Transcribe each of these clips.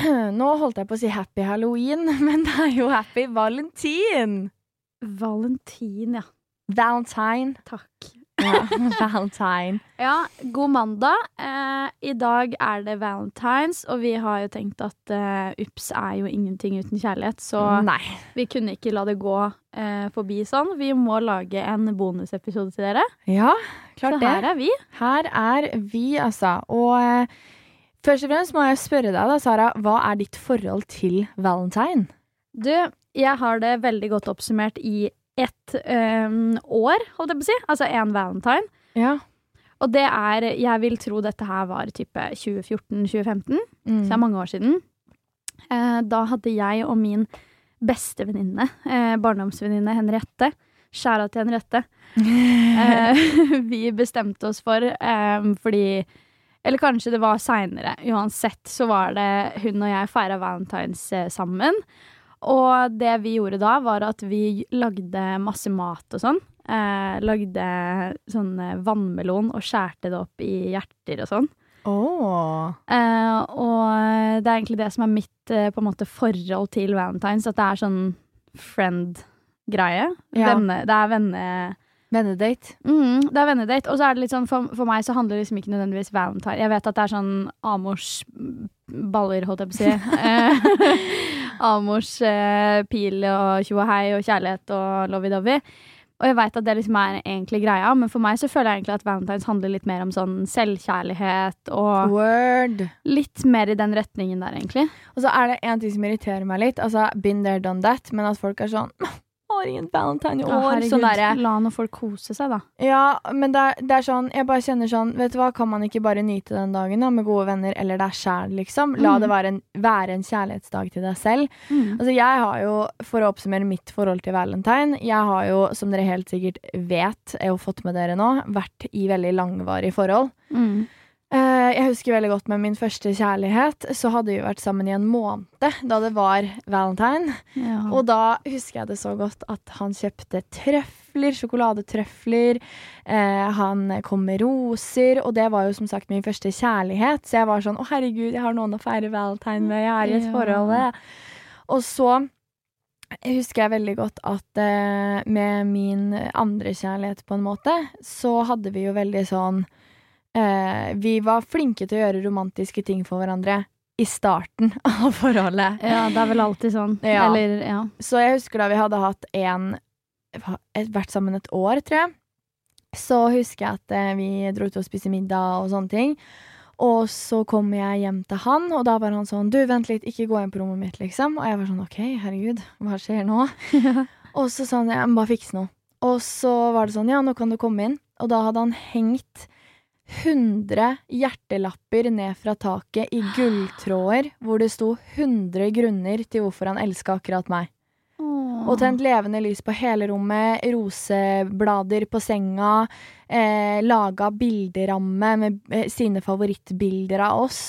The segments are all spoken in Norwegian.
Nå holdt jeg på å si happy halloween, men det er jo happy valentin. Valentin, ja. Valentine. Takk. Ja, valentine. Ja, god mandag. Eh, I dag er det valentines, og vi har jo tenkt at eh, ups er jo ingenting uten kjærlighet, så Nei. vi kunne ikke la det gå eh, forbi sånn. Vi må lage en bonusepisode til dere. Ja, Så klart det. her er vi. Her er vi, altså. Og eh, først og fremst må jeg spørre deg, da, Sara. Hva er ditt forhold til valentine? Du, jeg har det veldig godt oppsummert i ett eh, år, holdt jeg på å si. Altså én valentine. Ja. Og det er Jeg vil tro dette her var type 2014-2015. Mm. Så det er mange år siden. Eh, da hadde jeg og min beste venninne, eh, barndomsvenninne Henriette Skjæra til Henriette. Eh, vi bestemte oss for, eh, fordi Eller kanskje det var seinere. Uansett så var det hun og jeg feira valentines eh, sammen. Og det vi gjorde da, var at vi lagde masse mat og sånn. Eh, lagde sånn eh, vannmelon og skjærte det opp i hjerter og sånn. Åh. Eh, og det er egentlig det som er mitt eh, på en måte forhold til Valentines. At det er sånn friend-greie. Ja. Det er venne... Vennedate. Mm, det er vennedate. Og så er det litt sånn, for, for meg så handler det liksom ikke nødvendigvis valentine. Jeg vet at det er sånn Amors baller, holdt jeg på å si. Amors eh, pil og tjo og hei og kjærlighet og lovey-dovey. Og jeg vet at det liksom er egentlig greia, men for meg så føler jeg egentlig at valentines handler litt mer om sånn selvkjærlighet og Word. litt mer i den retningen der, egentlig. Og så er det en ting som irriterer meg litt. Altså, been there, done that. Men at folk er sånn Har ingen valentine i år. herregud, sånn der, la nå folk kose seg, da. Ja, men det er, det er sånn Jeg bare kjenner sånn Vet du hva, kan man ikke bare nyte den dagen da med gode venner eller deg sjæl, liksom? La Mm. det være en, være en kjærlighetsdag til deg selv. Altså, jeg har jo, for å oppsummere mitt forhold til valentine Jeg har jo, som dere helt sikkert vet, jeg har fått med dere nå, vært i veldig langvarige forhold. Mm. Eh, jeg husker veldig godt med min første kjærlighet. Så hadde vi vært sammen i en måned da det var valentine. Ja. Og da husker jeg det så godt at han kjøpte trøfler, sjokoladetrøfler. Eh, han kom med roser, og det var jo som sagt min første kjærlighet. Så jeg var sånn å herregud, jeg har noen å feire valentine med, jeg er i et Ja. forhold. eh.» Og så husker jeg veldig godt at eh, med min andre kjærlighet, på en måte, så hadde vi jo veldig sånn eh, Vi var flinke til å gjøre romantiske ting for hverandre i starten av forholdet. ja, det er vel alltid sånn. Ja. Eller, ja. Så jeg husker da vi hadde hatt en Vært sammen et år, tror jeg. Så husker jeg at eh, vi dro ut og spiste middag og sånne ting. Og så kom jeg hjem til han, og da var han sånn Du, vent litt, ikke gå inn på rommet mitt, liksom. Og jeg var sånn OK, herregud, hva skjer nå? og så sa han jeg må bare fikse noe. Og så var det sånn ja, nå kan du komme inn. Og da hadde han hengt 100 hjertelapper ned fra taket i gulltråder, hvor det sto 100 grunner til hvorfor han elska akkurat meg. Og tent levende lys på hele rommet, roseblader på senga, eh, laga bilderamme med eh, sine favorittbilder av oss.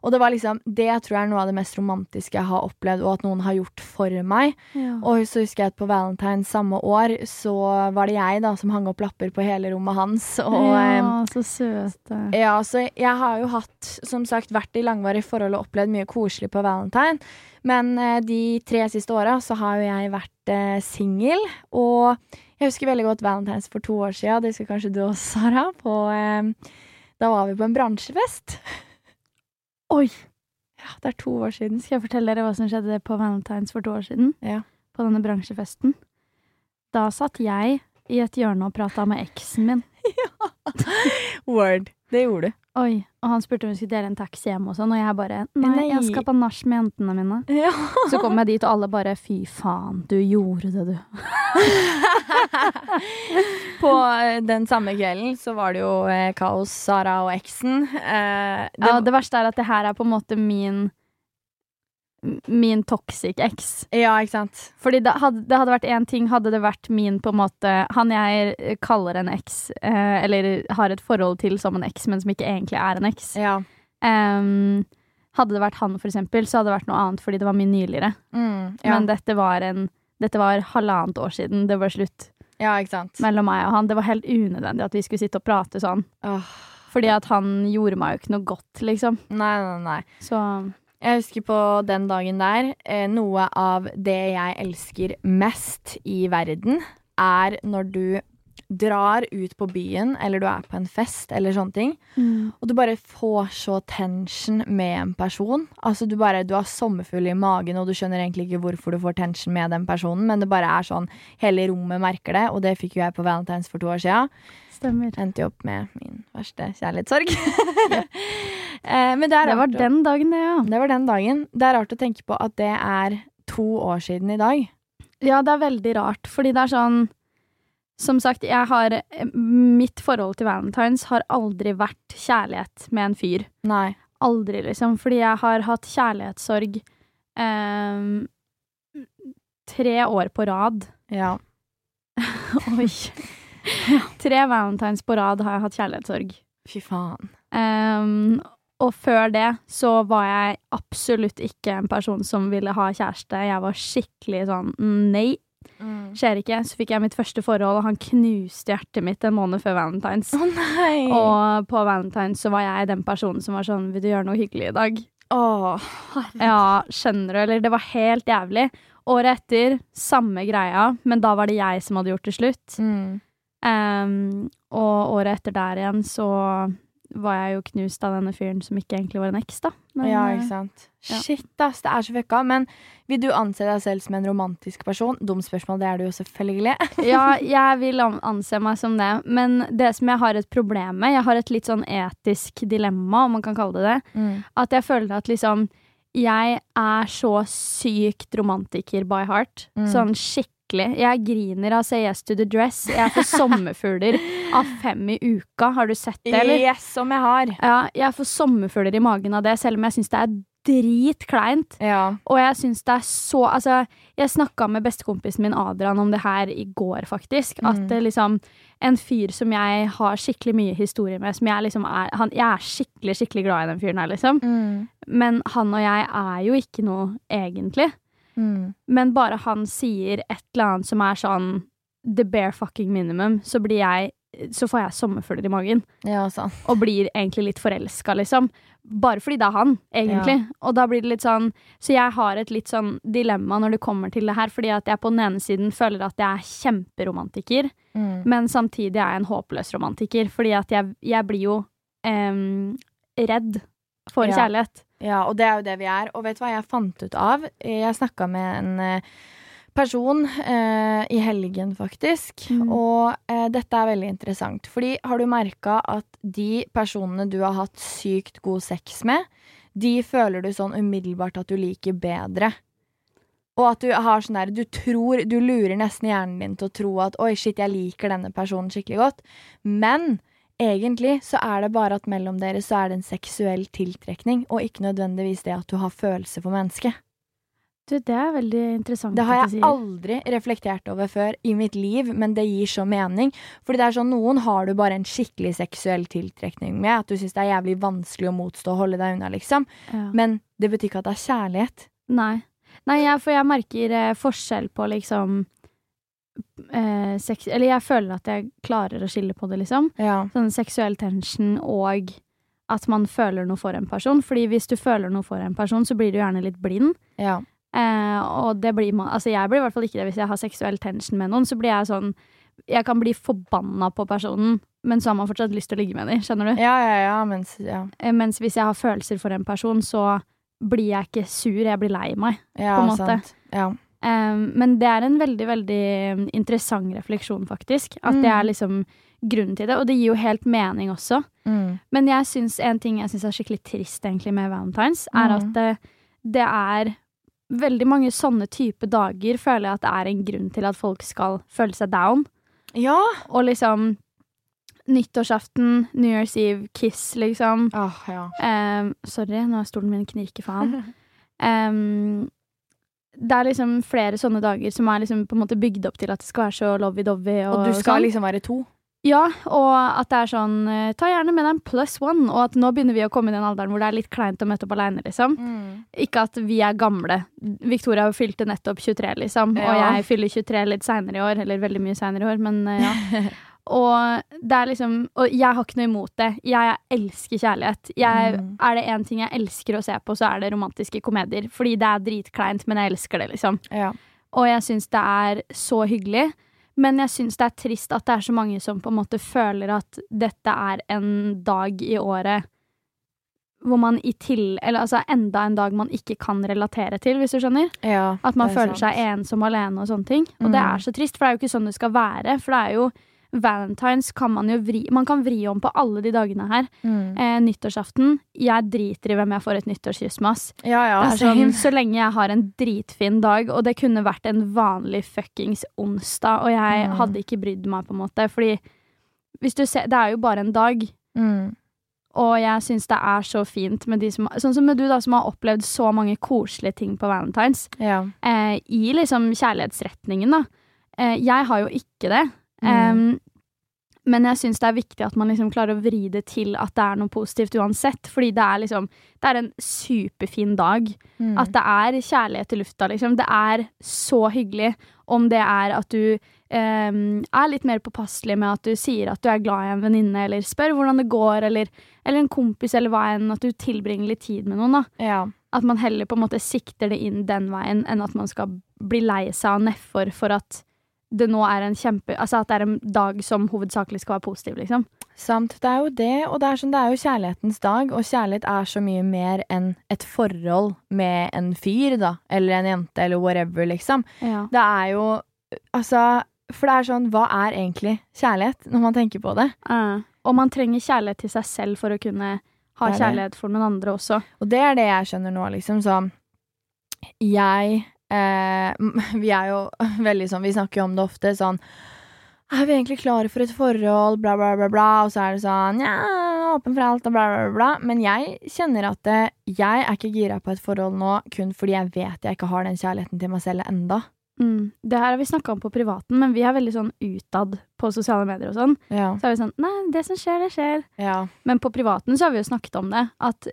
Og det var liksom Det tror jeg er noe av det mest romantiske jeg har opplevd, og at noen har gjort for meg. Ja. Og så husker jeg at på Valentine samme år, så var det jeg da som hang opp lapper på hele rommet hans. Og eh, ja, så søte. ja, så jeg har jo hatt, som sagt, vært i langvarige forhold og opplevd mye koselig på valentine. Men eh, de tre siste åra så har jo jeg vært eh, singel. Og jeg husker veldig godt valentines for to år siden. Det husker kanskje du også, Sara. På, eh, da var vi på en bransjefest. Oi! Ja, det er to år siden. Skal jeg fortelle dere hva som skjedde på Valentines for to år siden? Ja. På denne bransjefesten. Da satt jeg i et hjørne og prata med eksen min. Word. Det gjorde du. Oi, Og han spurte om vi skulle dele en taxi hjem, og sånn, og jeg bare Nei, Nei. jeg skal på nach med jentene mine. Ja. Så kom jeg dit, og alle bare Fy faen, du gjorde det, du. På eh, den samme kvelden så var det jo eh, kaos, Sara og eksen. Eh, det, Ja, det verste er at det her er på en måte min Min toxic ex. ja, ikke sant? Fordi det hadde, det hadde vært én ting, hadde det vært min på en måte Han jeg kaller en eks, eh, eller har et forhold til som en eks, men som ikke egentlig er en eks. Ja. Um, hadde det vært han, for eksempel, så hadde det vært noe annet fordi det var mye nyligere. Mm, ja. Men dette var en Dette var halvannet år siden det var slutt ja, mellom meg og han. Det var helt unødvendig at vi skulle sitte og prate sånn. Oh. Fordi at han gjorde meg jo ikke noe godt, liksom. nei, nei, nei. Så Jeg husker på den dagen der eh, Noe av det jeg elsker mest i verden, er når du drar ut på byen, eller du er på en fest, eller sånne ting, og du bare får så tension med en person. Altså Du bare, du har sommerfugl i magen, og du skjønner egentlig ikke hvorfor du får tension med den personen, men det bare er sånn Hele rommet merker det, og det fikk jo jeg på Valentine's for to år. Stemmer. Endte jo opp med min verste kjærlighetssorg. Eh, men det Det var den dagen, det, ja. det var den dagen. Det er rart å tenke på at det er to år siden i dag. Ja, det er veldig rart, fordi det er sånn Som sagt, jeg har Mitt forhold til Valentines har aldri vært kjærlighet med en fyr. Nei. Aldri, liksom. Fordi jeg har hatt kjærlighetssorg eh, tre år på rad. Ja. Oi. Tre Valentines på rad har jeg hatt kjærlighetssorg. Fy faen. Um, og før det så var jeg absolutt ikke en person som ville ha kjæreste. Jeg var skikkelig sånn nei, Mm. skjer ikke. Så fikk jeg mitt første forhold, og han knuste hjertet mitt en måned før Valentines. Nei! Og på Valentines så var jeg den personen som var sånn Vil du gjøre noe hyggelig i dag? Oh, Ja, skjønner du? Eller det var helt jævlig. Året etter, samme greia, men da var det jeg som hadde gjort det slutt. Mm. Um, og året etter der igjen så var jeg jo knust av denne fyren som ikke egentlig var en eks, da. Men, ja, eh, ikke sant. ja. Shit, ass. Det er så fucka. Men vil du anse deg selv som en romantisk person? Dumt spørsmål, det er du jo selvfølgelig. ja, jeg vil anse meg som det. Men det som jeg har et problem med, jeg har et litt sånn etisk dilemma, om man kan kalle det det, Mm. at jeg føler at liksom jeg er så sykt romantiker by heart. Mm. Sånn skikkelig. Jeg griner av Say Yes to the Dress. Jeg får sommerfugler av fem i uka. Har du sett det, eller? Yes, som jeg har. Ja, jeg får sommerfugler i magen av det, selv om jeg syns det er dritkleint. Ja. Og jeg syns det er så Altså, jeg snakka med bestekompisen min Adrian om det her i går, faktisk. At Mm. det liksom En fyr som jeg har skikkelig mye historie med, som jeg liksom er han, Jeg er skikkelig, skikkelig glad i den fyren her, liksom. Mm. Men han og jeg er jo ikke noe, egentlig. Mm. Men bare han sier et eller annet som er sånn the bare fucking minimum, så blir jeg Så får jeg sommerfugler i magen. Ja. Og blir egentlig litt forelska, liksom. Bare fordi det er han, egentlig. Og da blir det litt sånn Så jeg har et litt sånn dilemma når det kommer til det her, fordi at jeg på den ene siden føler at jeg er kjemperomantiker, Mm. men samtidig er jeg en håpløs romantiker, fordi at jeg, jeg blir jo um, redd for Ja. kjærlighet. Ja, og det er jo det vi er. Og vet du hva jeg fant ut av? Jeg snakka med en eh, person eh, i helgen, faktisk. Mm. Og eh, dette er veldig interessant. Fordi har du merka at de personene du har hatt sykt god sex med, de føler du sånn umiddelbart at du liker bedre. Og at du har sånn der Du tror Du lurer nesten hjernen din til å tro at oi, shit, jeg liker denne personen skikkelig godt. Men egentlig så er det bare at mellom dere så er det en seksuell tiltrekning, og ikke nødvendigvis det at du har følelse for mennesket. Du, det er veldig interessant Det har jeg aldri reflektert over før i mitt liv, men det gir så mening. Fordi det er sånn, noen har du bare en skikkelig seksuell tiltrekning med, at du syns det er jævlig vanskelig å motstå og holde deg unna, liksom. Ja. Men det betyr ikke at det er kjærlighet. Nei. Nei, jeg, for jeg merker eh, forskjell på liksom eh, sex, Eller jeg føler at jeg klarer å skille på det, liksom. Ja. Sånn seksuell tension og at man føler noe for en person. Fordi hvis du føler noe for en person, så blir du gjerne litt blind. Ja. Eh, og det blir man Altså, jeg blir i hvert fall ikke det hvis jeg har seksuell tension med noen. Så blir jeg sånn Jeg kan bli forbanna på personen, men så har man fortsatt lyst til å ligge med dem. Skjønner du? Ja, ja, ja, mens ja. Eh, mens hvis jeg har følelser for en person, så blir jeg ikke sur, jeg blir lei meg. ja På en måte. sant. Ja. Um, men det er en veldig, veldig interessant refleksjon, faktisk. At det Mm. er liksom grunnen til det. Og det gir jo helt mening også. Mm. Men jeg synes en ting jeg syns er skikkelig trist egentlig med Valentines, er Mm. at det, det er veldig mange sånne type dager føler jeg at det er en grunn til at folk skal føle seg down. Ja! Og liksom nyttårsaften, New Year's Eve, Kiss, liksom. Oh, ja. Um, sorry, nå er stolen min knirker faen. Um, det er liksom flere sånne dager som er liksom på en måte bygd opp til at det skal være så lovey-dovey. Og, Og du skal sånn. liksom være to? Ja, og at det er sånn eh, Ta gjerne med deg en plus one. Og at nå begynner vi å komme i den alderen hvor det er litt kleint å møte opp aleine, liksom. Mm. Ikke at vi er gamle. Victoria fylte nettopp 23, liksom. Og jeg fyller 23 litt seinere i år. Eller veldig mye seinere i år, men eh, ja. og det er liksom Og jeg har ikke noe imot det. Jeg elsker kjærlighet. Jeg, Mm. Er det én ting jeg elsker å se på, så er det romantiske komedier. Fordi det er dritkleint, men jeg elsker det, liksom. Ja. Og jeg syns det er så hyggelig. Men jeg syns det er trist at det er så mange som på en måte føler at dette er en dag i året hvor man i til... Eller altså enda en dag man ikke kan relatere til, hvis du skjønner. ja At man er føler sant. seg ensom alene og sånne ting. Og det Mm. er så trist, for det er jo ikke sånn det skal være. For det er jo Valentines kan man jo vri Man kan vri om på alle de dagene her. Mm. Eh, nyttårsaften Jeg driter i hvem jeg får et nyttårskyss med, ass. Ja, ja. sånn, så lenge jeg har en dritfin dag, og det kunne vært en vanlig fuckings onsdag, og jeg Mm. hadde ikke brydd meg, på en måte. Fordi hvis du ser Det er jo bare en dag. Mm. Og jeg syns det er så fint med de som Sånn som med du, da, som har opplevd så mange koselige ting på Valentines. Ja. Eh, I liksom kjærlighetsretningen, da. Eh, jeg har jo ikke det. Mm. Um, men jeg syns det er viktig at man liksom klarer å vri det til at det er noe positivt uansett. Fordi det er liksom Det er en superfin dag. Mm. At det er kjærlighet i lufta, liksom. Det er så hyggelig om det er at du um, er litt mer påpasselig med at du sier at du er glad i en venninne, eller spør hvordan det går, eller, eller en kompis, eller hva enn. At du tilbringer litt tid med noen, da. ja. At man heller på en måte sikter det inn den veien, enn at man skal bli lei seg av nedfor for at det nå er en kjempe Altså at det er en dag som hovedsakelig skal være positiv, liksom. Sant. Det er jo det, og det er, sånn, det er jo kjærlighetens dag, og kjærlighet er så mye mer enn et forhold med en fyr, da, eller en jente, eller whatever, liksom. Ja. Det er jo Altså, for det er sånn, hva er egentlig kjærlighet, når man tenker på det? og man trenger kjærlighet til seg selv for å kunne ha kjærlighet for noen andre også. Og det er det jeg skjønner nå, liksom, så jeg eh, Vi er jo veldig sånn, vi snakker jo om det ofte, sånn Er vi egentlig klare for et forhold, bla, bla, bla, bla, og så er det sånn Ja, åpen for alt, og bla, bla, bla. Men jeg kjenner at eh, jeg er ikke gira på et forhold nå kun fordi jeg vet jeg ikke har den kjærligheten til meg selv enda. Mm. Det her har vi snakka om på privaten, men vi er veldig sånn utad på sosiale medier og sånn. Ja. Så er vi sånn Nei, det som skjer, det skjer. ja. Men på privaten så har vi jo snakket om det. At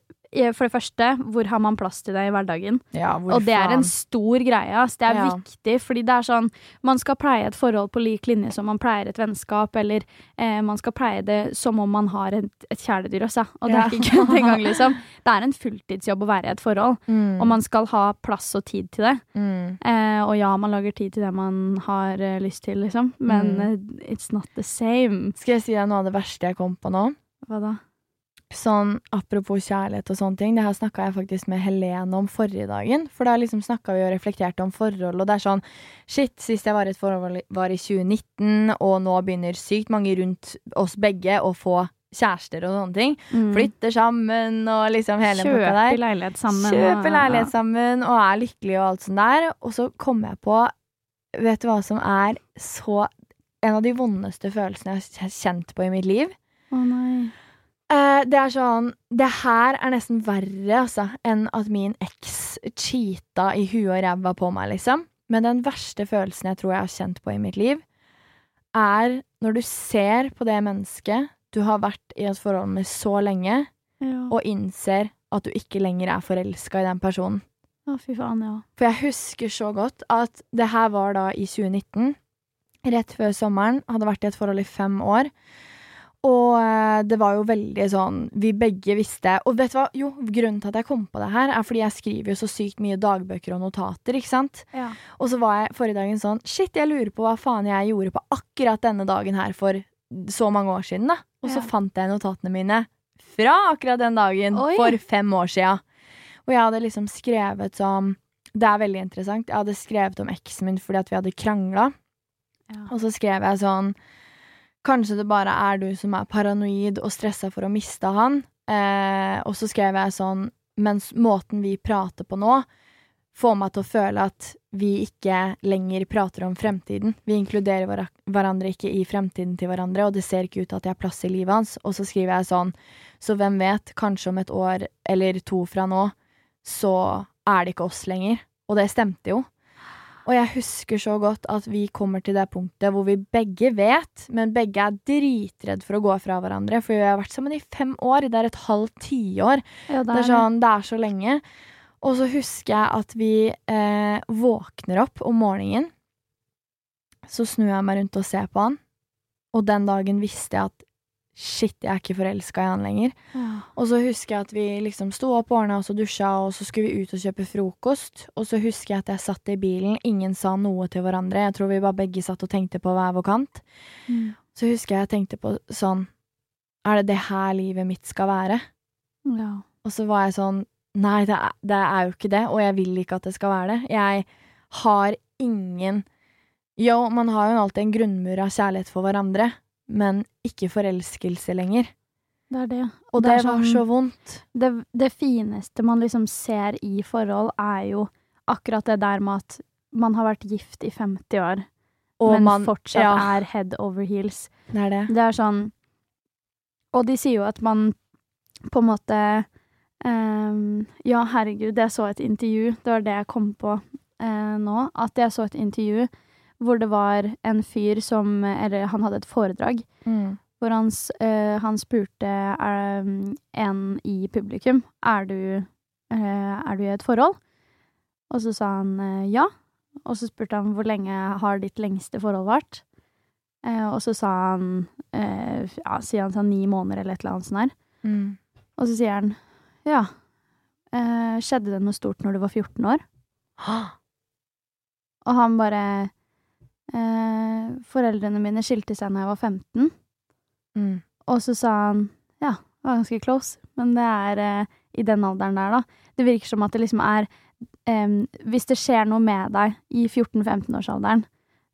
for det første, hvor har man plass til det i hverdagen? ja Og det er en stor greie. ass. Det er Ja. viktig, fordi det er sånn Man skal pleie et forhold på lik linje som man pleier et vennskap, eller eh, man skal pleie det som om man har et, et kjæledyr også. Og det er ikke kødd engang, liksom. Det er en fulltidsjobb å være i et forhold, mm. og man skal ha plass og tid til det. mm. Eh, og ja, man lager tid til det man har eh, lyst til, liksom, men Mm. eh, it's not the same. Skal jeg si deg noe av det verste jeg kom på nå? Hva da? Sånn apropos kjærlighet og sånne ting, det her snakka jeg faktisk med Helene om forrige dagen. For da liksom snakka vi og reflekterte om forhold, og det er sånn Shit, sist jeg var i et forhold var i 2019, og nå begynner sykt mange rundt oss begge å få kjærester og sånne ting. Mm. Flytter sammen og liksom hele den pakka Kjøper leilighet sammen. Kjøper leilighet sammen og er lykkelig og alt sånt der. Og så kom jeg på Vet du hva som er så En av de vondeste følelsene jeg har kjent på i mitt liv? Å nei. Eh, det er sånn Det her er nesten verre, altså, enn at min eks cheata i huet og ræva på meg, liksom. Men den verste følelsen jeg tror jeg har kjent på i mitt liv, er når du ser på det mennesket du har vært i et forhold med så lenge, Ja. og innser at du ikke lenger er forelska i den personen. Å, fy faen, ja. For jeg husker så godt at det her var da i 2019, rett før sommeren, hadde vært i et forhold i fem år. Og eh, det var jo veldig sånn Vi begge visste Og vet du hva? Jo, grunnen til at jeg kom på det her, er fordi jeg skriver jo så sykt mye dagbøker og notater, ikke sant? ja. Og så var jeg forrige dagen sånn Shit, jeg lurer på hva faen jeg gjorde på akkurat denne dagen her for så mange år siden, da. Og så Ja. fant jeg notatene mine fra akkurat den dagen Oi. for fem år sia. Og jeg hadde liksom skrevet som Det er veldig interessant. Jeg hadde skrevet om eksen min fordi at vi hadde krangla. Ja. Og så skrev jeg sånn Kanskje det bare er du som er paranoid og stressa for å miste han. Eh, og så skrev jeg sånn Mens måten vi prater på nå, får meg til å føle at vi ikke lenger prater om fremtiden. Vi inkluderer hverandre ikke i fremtiden til hverandre, og det ser ikke ut til at jeg har plass i livet hans. Og så skriver jeg sånn Så hvem vet, kanskje om et år eller to fra nå, så er det ikke oss lenger. Og det stemte jo. Og jeg husker så godt at vi kommer til det punktet hvor vi begge vet, men begge er dritredd for å gå fra hverandre, for vi har vært sammen i fem år. Det er et halvt tiår. ja Det er sånn, det er så lenge. Og så husker jeg at vi eh, våkner opp om morgenen. Så snur jeg meg rundt og ser på han, og den dagen visste jeg at shit, jeg er ikke forelska i han lenger. Ja. Og så husker jeg at vi liksom sto opp, ordna oss og dusja, og så skulle vi ut og kjøpe frokost. Og så husker jeg at jeg satt i bilen, ingen sa noe til hverandre. Jeg tror vi bare begge satt og tenkte på hver vår kant. Mm. Så husker jeg jeg tenkte på sånn Er det det her livet mitt skal være? ja. Og så var jeg sånn Nei, det er, det er jo ikke det, og jeg vil ikke at det skal være det. Jeg har ingen Jo, man har jo alltid en grunnmur av kjærlighet for hverandre, men ikke forelskelse lenger. Det er det. Og Det det, er var sånn- så vondt. det, det fineste man liksom ser i forhold, er jo akkurat det der med at man har vært gift i 50 år, Og men man fortsatt ja, er head over heels. Det er det. Det er sånn Og de sier jo at man på en måte um, Ja, herregud, jeg så et intervju, det var det jeg kom på uh, nå, at jeg så et intervju hvor det var en fyr som Eller han hadde et foredrag Mm. hvor han, eh, han spurte um, en i publikum er du, uh, er du i et forhold. Og så sa han uh, ja. Og så spurte han hvor lenge har ditt lengste forhold vart. Og så sa han ja, sier han sa ni måneder eller et eller annet sånt her. Mm. Og så sier han ja. Skjedde det noe stort når du var 14 år? Og han bare eh, Foreldrene mine skilte seg da jeg var 15. Mm. Og så sa han ja, det var ganske close, men det er eh, i den alderen der, da. Det virker som at det liksom er eh, Hvis det skjer noe med deg i 14-15-årsalderen,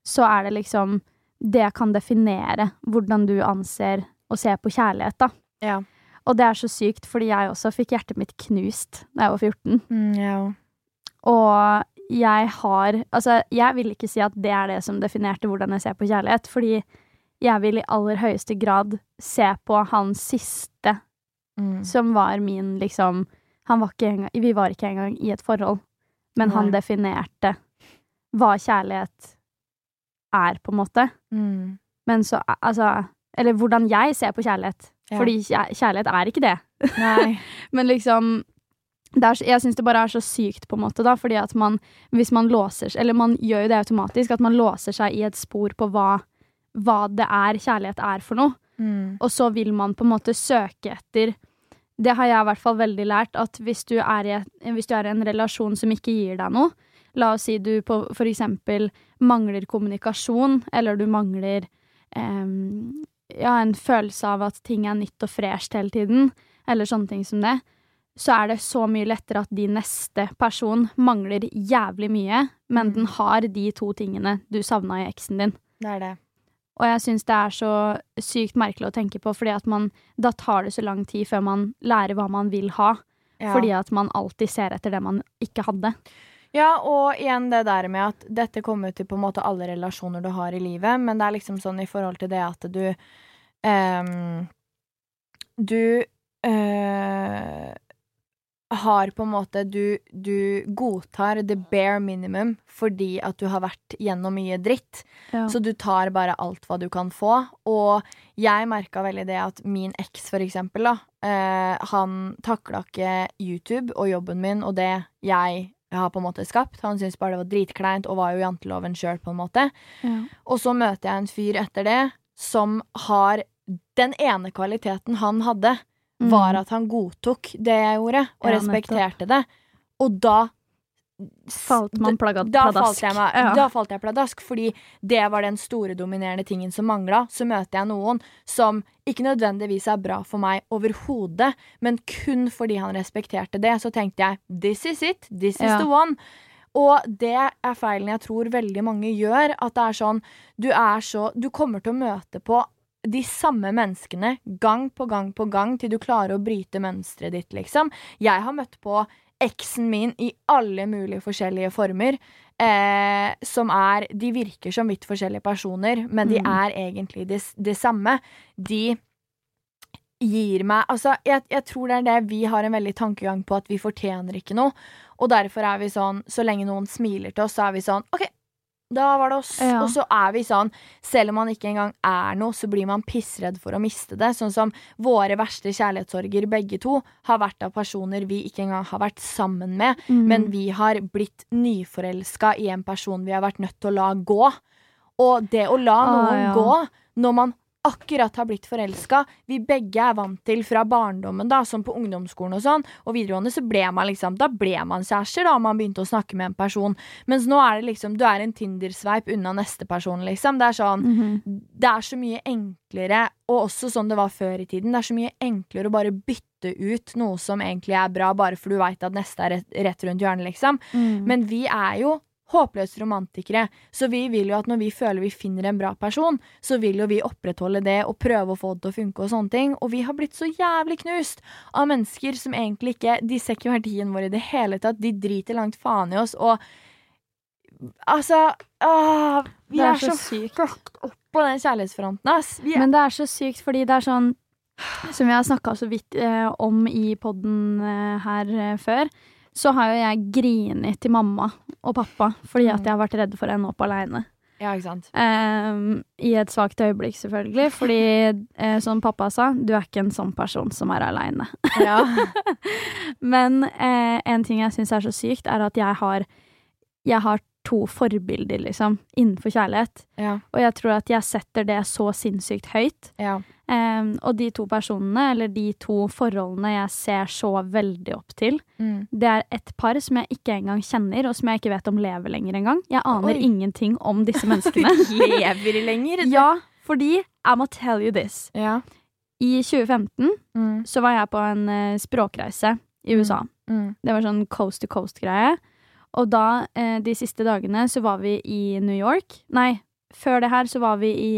så er det liksom Det kan definere hvordan du anser å se på kjærlighet, da. Ja. Og det er så sykt, fordi jeg også fikk hjertet mitt knust da jeg var 14. Mm, ja. Og jeg har Altså, jeg vil ikke si at det er det som definerte hvordan jeg ser på kjærlighet, fordi jeg vil i aller høyeste grad se på han siste Mm. som var min, liksom han var engang, Vi var ikke engang i et forhold, men han definerte hva kjærlighet er, på en måte. Mm. Men så, altså Eller hvordan jeg ser på kjærlighet. Ja. Fordi kjærlighet er ikke det. Nei. Men liksom er, jeg syns det bare er så sykt, på en måte, da, fordi at man Hvis man låser Eller man gjør jo det automatisk, at man låser seg i et spor på hva, hva det er kjærlighet er for noe. Mm. Og så vil man på en måte søke etter Det har jeg i hvert fall veldig lært, at hvis du er i, hvis du er i en relasjon som ikke gir deg noe, la oss si du på for eksempel mangler kommunikasjon, eller du mangler em, ja, en følelse av at ting er nytt og fresht hele tiden, eller sånne ting som det, så er det så mye lettere at din neste person mangler jævlig mye, men Mm. den har de to tingene du savna i eksen din. Det er det. Og jeg syns det er så sykt merkelig å tenke på, fordi at man Da tar det så lang tid før man lærer hva man vil ha. Ja. Fordi at man alltid ser etter det man ikke hadde. Ja, og igjen det der med at dette kommer til på en måte alle relasjoner du har i livet, men det er liksom sånn i forhold til det at du um, Du eh, har på en måte du, du godtar the bare minimum fordi at du har vært gjennom mye dritt. Ja. Så du tar bare alt hva du kan få. Og jeg merka veldig det at min eks, for eksempel, da, eh, han takla ikke YouTube og jobben min og det jeg har på en måte skapt. Han syntes bare det var dritkleint og var jo janteloven sjøl, på en måte. ja. Og så møter jeg en fyr etter det som har Den ene kvaliteten han hadde, Mm. var at han godtok det jeg gjorde, og Ja, respekterte det. Og da Falt man pladask? da Ja. da falt jeg pladask, fordi det var den store dominerende tingen som mangla. Så møter jeg noen som ikke nødvendigvis er bra for meg overhodet, men kun fordi han respekterte det, så tenkte jeg this is it, this is Ja. the one. Og det er feilen jeg tror veldig mange gjør, at det er sånn Du er så Du kommer til å møte på de samme menneskene gang på gang på gang til du klarer å bryte mønsteret ditt, liksom. Jeg har møtt på eksen min i alle mulige forskjellige former. Eh, som er De virker som vidt forskjellige personer, men de Mm. er egentlig det, de samme. De gir meg Altså, jeg, jeg tror det er det vi har en veldig tankegang på, at vi fortjener ikke noe. Og derfor er vi sånn Så lenge noen smiler til oss, så er vi sånn OK, da var det oss. Ja. Og så er vi sånn Selv om man ikke engang er noe, så blir man pissredd for å miste det. Sånn som våre verste kjærlighetssorger, begge to, har vært av personer vi ikke engang har vært sammen med. Mm. Men vi har blitt nyforelska i en person vi har vært nødt til å la gå. Og det å la noen noen ja. gå når man akkurat har blitt forelska. Vi begge er vant til fra barndommen, da, som på ungdomsskolen og sånn, og videregående, så ble man liksom Da ble man kjærester, da, man begynte å snakke med en person. Mens nå er det liksom Du er en Tinder-sveip unna neste person, liksom. Det er sånn Mhm. Det er så mye enklere, og også sånn det var før i tiden, det er så mye enklere å bare bytte ut noe som egentlig er bra, bare for du veit at neste er rett, rett rundt hjørnet, liksom. Mm. Men vi er jo håpløse romantikere, så vi vil jo at når vi føler vi finner en bra person, så vil jo vi opprettholde det og prøve å få det til å funke og sånne ting. Og vi har blitt så jævlig knust av mennesker som egentlig ikke De ser ikke verdien vår i det hele tatt. De driter langt faen i oss, og Altså åh, Vi Det er, er så så fucked opp på den kjærlighetsfronten, ass. Vi Men det er så sykt, fordi det er sånn Som vi har snakka så vidt eh, om i poden eh, her eh, før, så har jo jeg grinet til mamma og pappa fordi at Mm. jeg har vært redd for å ende opp aleine. ja, ikke sant. Um, I et svakt øyeblikk, selvfølgelig. Fordi, eh, som pappa sa, du er ikke en sånn person som er aleine. Ja. Men eh, en ting jeg syns er så sykt, er at jeg har, jeg har to forbilder, liksom, innenfor kjærlighet. ja. Og jeg tror at jeg setter det så sinnssykt høyt. ja. Um, og de to personene, eller de to forholdene jeg ser så veldig opp til, Mm. det er et par som jeg ikke engang kjenner, og som jeg ikke vet om lever lenger engang. Jeg aner Oi. ingenting om disse menneskene. Lever de lenger? ja, fordi I'ma tell you this. Ja. I 2015 Mm. så var jeg på en uh, språkreise i USA. Mm. Det var sånn coast to coast-greie. Og da, eh, de siste dagene, så var vi i New York. Nei, før det her så var vi i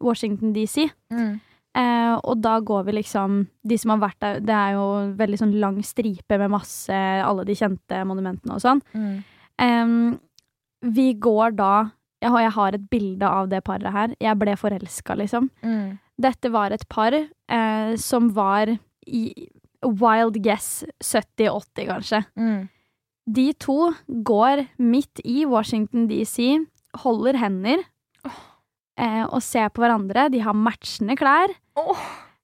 Washington DC. Mm. Eh, og da går vi liksom De som har vært der, det er jo veldig sånn lang stripe med masse alle de kjente monumentene og sånn. Mm. Vi går da jeg har, jeg har et bilde av det paret her. Jeg ble forelska, liksom. Mm. Dette var et par eh, som var i wild guess 70-80, kanskje. Mm. De to går midt i Washington DC, holder hender eh, og ser på hverandre. De har matchende klær. Oh.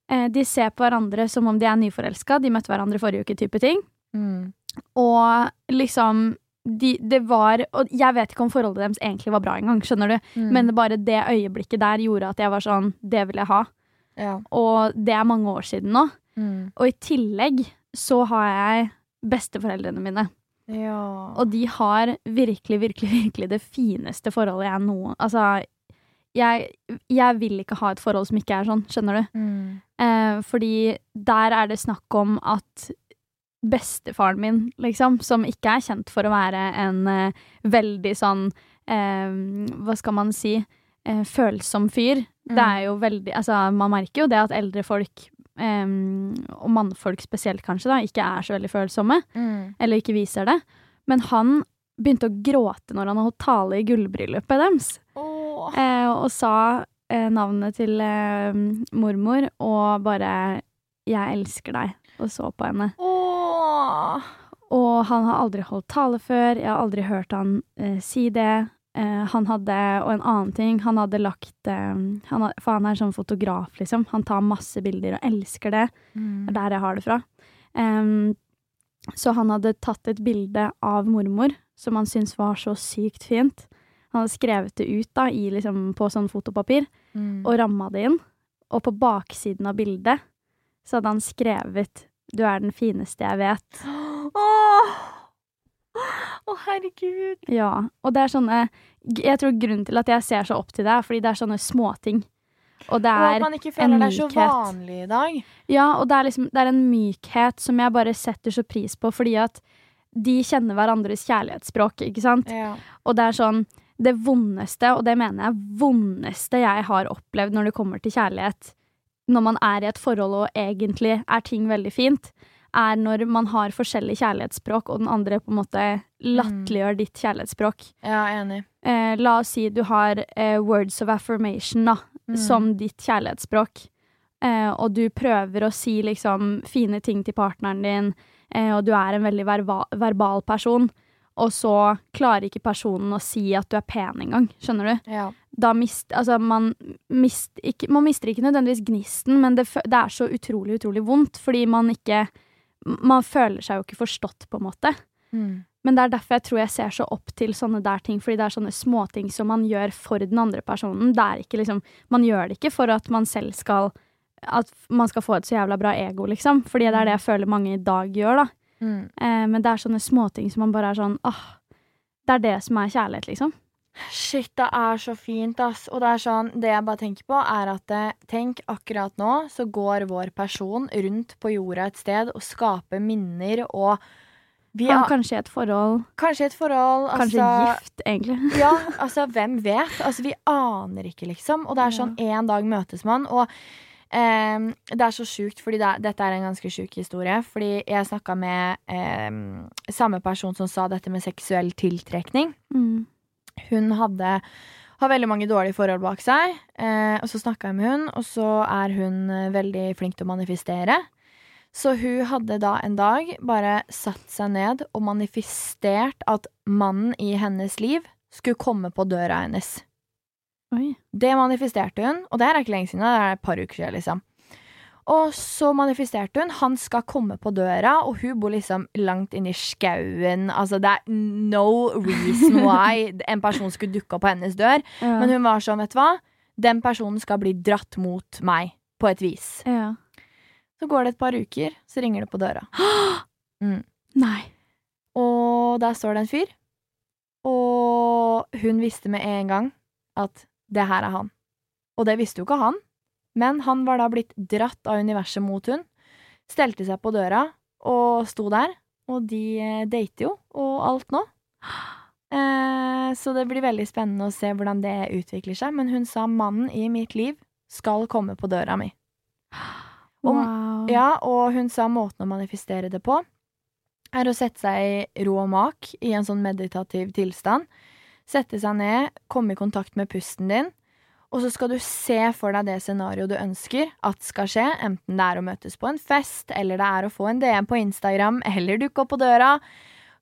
Eh, de ser på hverandre som om de er nyforelska. De møtte hverandre forrige uke, type ting. Mm. Og liksom de, Det var Og jeg vet ikke om forholdet deres egentlig var bra engang, skjønner du. Mm. Men bare det øyeblikket der gjorde at jeg var sånn Det vil jeg ha. ja. Og det er mange år siden nå. Mm. Og i tillegg så har jeg besteforeldrene mine. Ja. Og de har virkelig, virkelig, virkelig det fineste forholdet jeg noen Altså, jeg, jeg vil ikke ha et forhold som ikke er sånn, skjønner du? Mm. Eh, fordi der er det snakk om at bestefaren min, liksom, som ikke er kjent for å være en eh, veldig sånn eh, Hva skal man si? Eh, følsom fyr. Det er jo veldig Altså, man merker jo det at eldre folk, eh, og mannfolk spesielt kanskje, da, ikke er så veldig følsomme. Mm. Eller ikke viser det. Men han begynte å gråte når han holdt tale i gullbryllupet deres. Åh. Eh, og sa eh, navnet til eh, mormor og bare 'Jeg elsker deg', og så på henne. Åh. Og han har aldri holdt tale før, jeg har aldri hørt han eh, si det. Eh, han hadde, og en annen ting, han hadde lagt eh, han hadde, For han er sånn fotograf, liksom. Han tar masse bilder og elsker det. Mm. Det er der jeg har det fra. Um, så han hadde tatt et bilde av mormor som han syntes var så sykt fint. Han hadde skrevet det ut da, i, liksom, på sånn fotopapir Mm. og ramma det inn. Og på baksiden av bildet så hadde han skrevet 'Du er den fineste jeg vet'. Åh. Å, herregud. Ja, og det er sånne Jeg tror grunnen til at jeg ser så opp til deg, er fordi det er sånne småting. Og det Og er man ikke føler det er så vanlig i dag. Ja, og det er liksom Det er en mykhet som jeg bare setter så pris på, fordi at de kjenner hverandres kjærlighetsspråk, ikke sant? Ja. Og det er sånn Det vondeste, og det mener jeg vondeste jeg har opplevd når det kommer til kjærlighet, når man er i et forhold og egentlig er ting veldig fint, er når man har forskjellig kjærlighetsspråk, og den andre på en måte latterliggjør ditt kjærlighetsspråk. ja, enig. Eh, la oss si du har eh, words of affirmation, da, Mm. som ditt kjærlighetsspråk. Eh, og du prøver å si liksom fine ting til partneren din, eh, og du er en veldig verba verbal person, og så klarer ikke personen å si at du er pen engang. Skjønner du? Ja. Da mist, altså man, mist, ikke, man mister ikke nødvendigvis gnisten, men det, det er så utrolig, utrolig vondt, fordi man ikke Man føler seg jo ikke forstått, på en måte. Mm. Men det er derfor jeg tror jeg ser så opp til sånne der ting, fordi det er sånne småting som man gjør for den andre personen. Det er ikke liksom Man gjør det ikke for at man selv skal At man skal få et så jævla bra ego, liksom. Fordi det er det jeg føler mange i dag gjør, da. Mm. Eh, men det er sånne småting som man bare er sånn åh, det er det som er kjærlighet, liksom. Shit, det er så fint, ass. Og det er sånn, det jeg bare tenker på, er at eh, tenk, akkurat nå så går vår person rundt på jorda et sted og skaper minner og vi har kanskje et forhold, kanskje et forhold kanskje altså, gift, egentlig. Ja, altså, hvem vet? Altså, vi aner ikke, liksom. Og det er sånn, en dag møtes man, og ehm, det er så sjukt, fordi det dette er en ganske sjuk historie. Fordi jeg snakka med ehm, samme person som sa dette med seksuell tiltrekning. Mm. Hun hadde har veldig mange dårlige forhold bak seg. Eh, og så snakka jeg med hun, og så er hun eh, veldig flink til å manifestere. Så hun hadde da en dag bare satt seg ned og manifestert at mannen i hennes liv skulle komme på døra hennes. Oi. Det manifesterte hun, og det er ikke lenge siden, det er et par uker siden, liksom. Og så manifesterte hun han skal komme på døra, og hun bor liksom langt inne i skauen. Altså, det er no reason why en person skulle dukke opp på hennes dør. Ja. Men hun var sånn, vet du hva, den personen skal bli dratt mot meg på et vis. ja. Så går det et par uker, så ringer det på døra. Mm. Nei. Og der står det en fyr. Og hun visste med en gang at det her er han. Og det visste jo ikke han, men han var da blitt dratt av universet mot hun, stelte seg på døra og sto der, og de eh, dater jo, og alt nå. Eh, så det blir veldig spennende å se hvordan det utvikler seg, men hun sa mannen i mitt liv skal komme på døra mi. Om- Wow. Ja, og hun sa måten å manifestere det på er å sette seg i ro og mak i en sånn meditativ tilstand. Sette seg ned, komme i kontakt med pusten din, og så skal du se for deg det scenarioet du ønsker at skal skje, enten det er å møtes på en fest, eller det er å få en DM på Instagram, eller dukke opp på døra.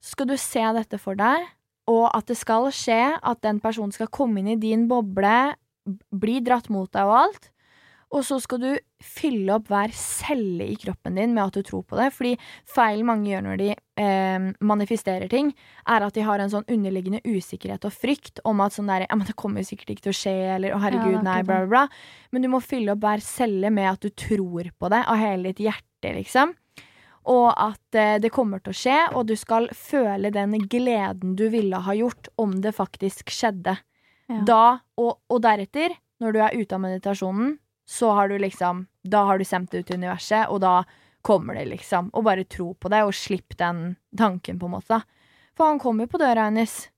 Så skal du se dette for deg, og at det skal skje, at den personen skal komme inn i din boble, bli dratt mot deg og alt. Og så skal du fylle opp hver celle i kroppen din med at du tror på det. Fordi feilen mange gjør når de eh, manifesterer ting, er at de har en sånn underliggende usikkerhet og frykt om at sånn der, ja, men det kommer sikkert ikke til å skje, eller å herregud, er nei, bla, bla, bla. Men du må fylle opp hver celle med at du tror på det av hele ditt hjerte, liksom. Og at eh, det kommer til å skje, og du skal føle den gleden du ville ha gjort om det faktisk skjedde. Ja. Da, og, og deretter, når du er ute av meditasjonen, så har du liksom Da har du sendt det ut til universet, og da kommer det, liksom. Og bare tro på det, og slipp den tanken, på en måte. For han kom jo på døra hennes.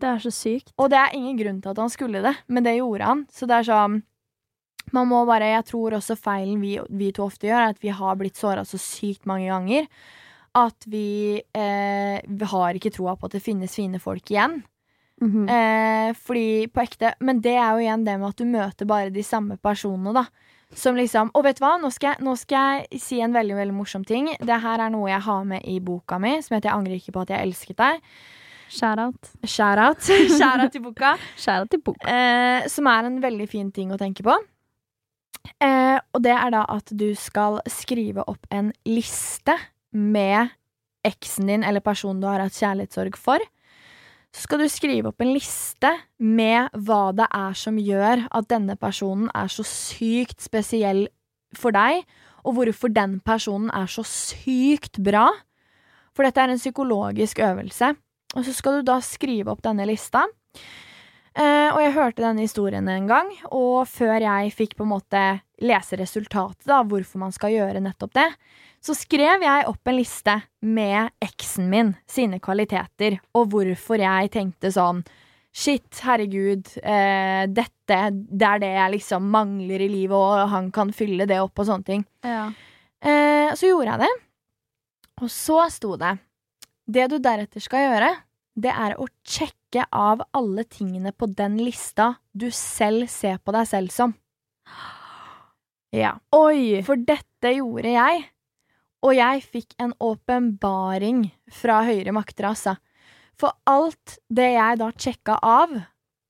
Det er så sykt. Og det er ingen grunn til at han skulle det, men det gjorde han. Så det er sånn Man må bare Jeg tror også feilen vi, vi to ofte gjør, er at vi har blitt såra så sykt mange ganger at vi, eh, vi har ikke troa på at det finnes fine folk igjen. Mhm. Eh, fordi på ekte Men det er jo igjen det med at du møter bare de samme personene, da. Som liksom Og vet du hva, nå skal, jeg, nå skal jeg si en veldig veldig morsom ting. Det her er noe jeg har med i boka mi, som heter 'Jeg angrer ikke på at jeg elsket deg'. Shout-out. Shout-out. Shout-out til boka. Shout-out til boka. Eh, som er en veldig fin ting å tenke på. Eh, og det er da at du skal skrive opp en liste med eksen din eller personen du har hatt kjærlighetssorg for. Så skal du skrive opp en liste med hva det er som gjør at denne personen er så sykt spesiell for deg, og hvorfor den personen er så sykt bra. For dette er en psykologisk øvelse. Og så skal du da skrive opp denne lista. Eh, og jeg hørte denne historien en gang, og før jeg fikk på en måte lese resultatet av hvorfor man skal gjøre nettopp det, så skrev jeg opp en liste med eksen min sine kvaliteter, og hvorfor jeg tenkte sånn Shit, herregud, eh, dette det er det jeg liksom mangler i livet, og han kan fylle det opp og sånne ting. Ja. Eh, så gjorde jeg det, og så sto det Det du deretter skal gjøre, det er å sjekke av alle tingene på den lista du selv ser på deg selv som. Ja. Oi! For dette gjorde jeg, og jeg fikk en åpenbaring fra høyere makter, altså. For alt det jeg da sjekka av,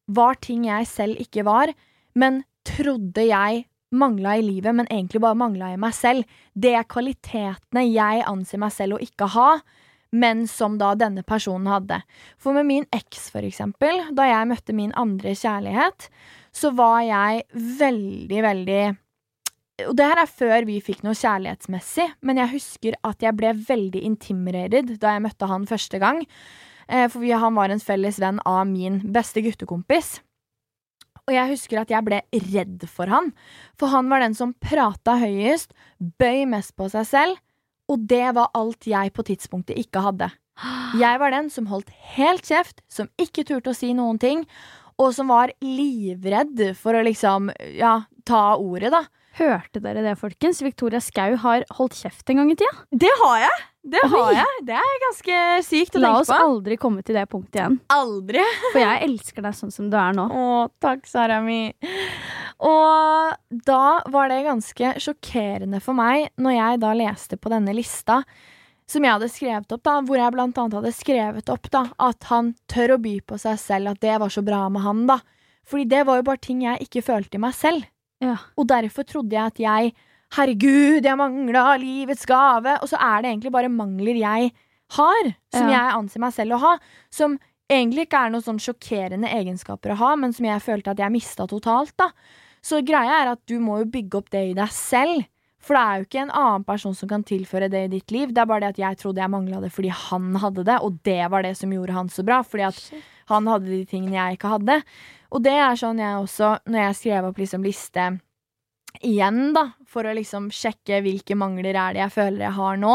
var ting jeg selv ikke var, men trodde jeg mangla i livet, men egentlig bare mangla i meg selv. Det er kvalitetene jeg anser meg selv å ikke ha, men som da denne personen hadde. For med min eks, for eksempel, da jeg møtte min andre kjærlighet, så var jeg veldig, veldig og det her er før vi fikk noe kjærlighetsmessig, men jeg husker at jeg ble veldig intimidated da jeg møtte han første gang. Eh, for han var en felles venn av min beste guttekompis. Og jeg husker at jeg ble redd for han. For han var den som prata høyest, bøy mest på seg selv, og det var alt jeg på tidspunktet ikke hadde. Jeg var den som holdt helt kjeft, som ikke turte å si noen ting, og som var livredd for å liksom, ja, ta ordet, da. Hørte dere det, folkens? Victoria Skau har holdt kjeft en gang i tida. Det har jeg! Det har jeg. Det er ganske sykt å La tenke oss aldri komme til det punktet igjen. Aldri. For jeg elsker deg sånn som du er nå. Å, takk, Sara mi. Og da var det ganske sjokkerende for meg når jeg da leste på denne lista som jeg hadde skrevet opp, da, hvor jeg blant annet hadde skrevet opp da, at han tør å by på seg selv, at det var så bra med han, da. Fordi det var jo bare ting jeg ikke følte i meg selv. Ja. Og derfor trodde jeg at jeg Herregud, jeg mangla livets gave. Og så er det egentlig bare mangler jeg har, som Ja. jeg anser meg selv å ha. Som egentlig ikke er noen sånn sjokkerende egenskaper å ha, men som jeg følte at jeg mista totalt. da. Så greia er at du må jo bygge opp det i deg selv. For det er jo ikke en annen person som kan tilføre det i ditt liv. Det er bare det at jeg trodde jeg mangla det fordi han hadde det, og det var det som gjorde han så bra. Fordi at han hadde de tingene jeg ikke hadde. Og det er sånn jeg også, når jeg skrev opp liksom liste igjen, da, for å liksom sjekke hvilke mangler er det jeg føler jeg har nå,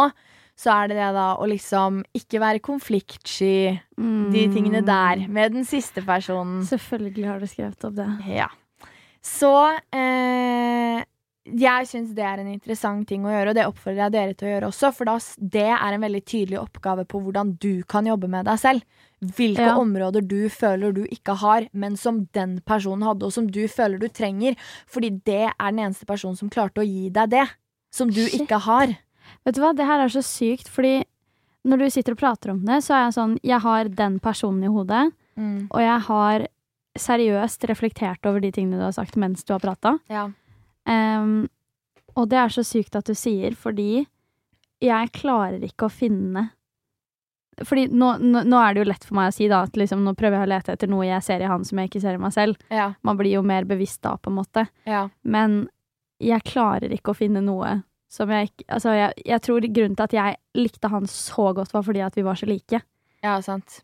så er det det da å liksom ikke være konfliktsky, de tingene der, med den siste personen. Mm. Selvfølgelig har du skrevet opp det. Ja. Så eh, jeg syns det er en interessant ting å gjøre, og det oppfordrer jeg dere til å gjøre også, for da, det er en veldig tydelig oppgave på hvordan du kan jobbe med deg selv. Hvilke Ja. områder du føler du ikke har, men som den personen hadde, og som du føler du trenger, fordi det er den eneste personen som klarte å gi deg det, som du Shit. ikke har. Vet du hva, det her er så sykt, fordi når du sitter og prater om det, så er jeg sånn Jeg har den personen i hodet, og jeg har seriøst reflektert over de tingene du har sagt mens du har prata. Ja. Ehm, og det er så sykt at du sier, fordi jeg klarer ikke å finne Fordi nå, nå, nå er det jo lett for meg å si da, at liksom, nå prøver jeg å lete etter noe jeg ser i han som jeg ikke ser i meg selv. Ja. Man blir jo mer bevisst da, på en måte. Ja. Men jeg klarer ikke å finne noe som jeg ikke Altså, jeg, jeg tror grunnen til at jeg likte han så godt, var fordi at vi var så like, ja, sant.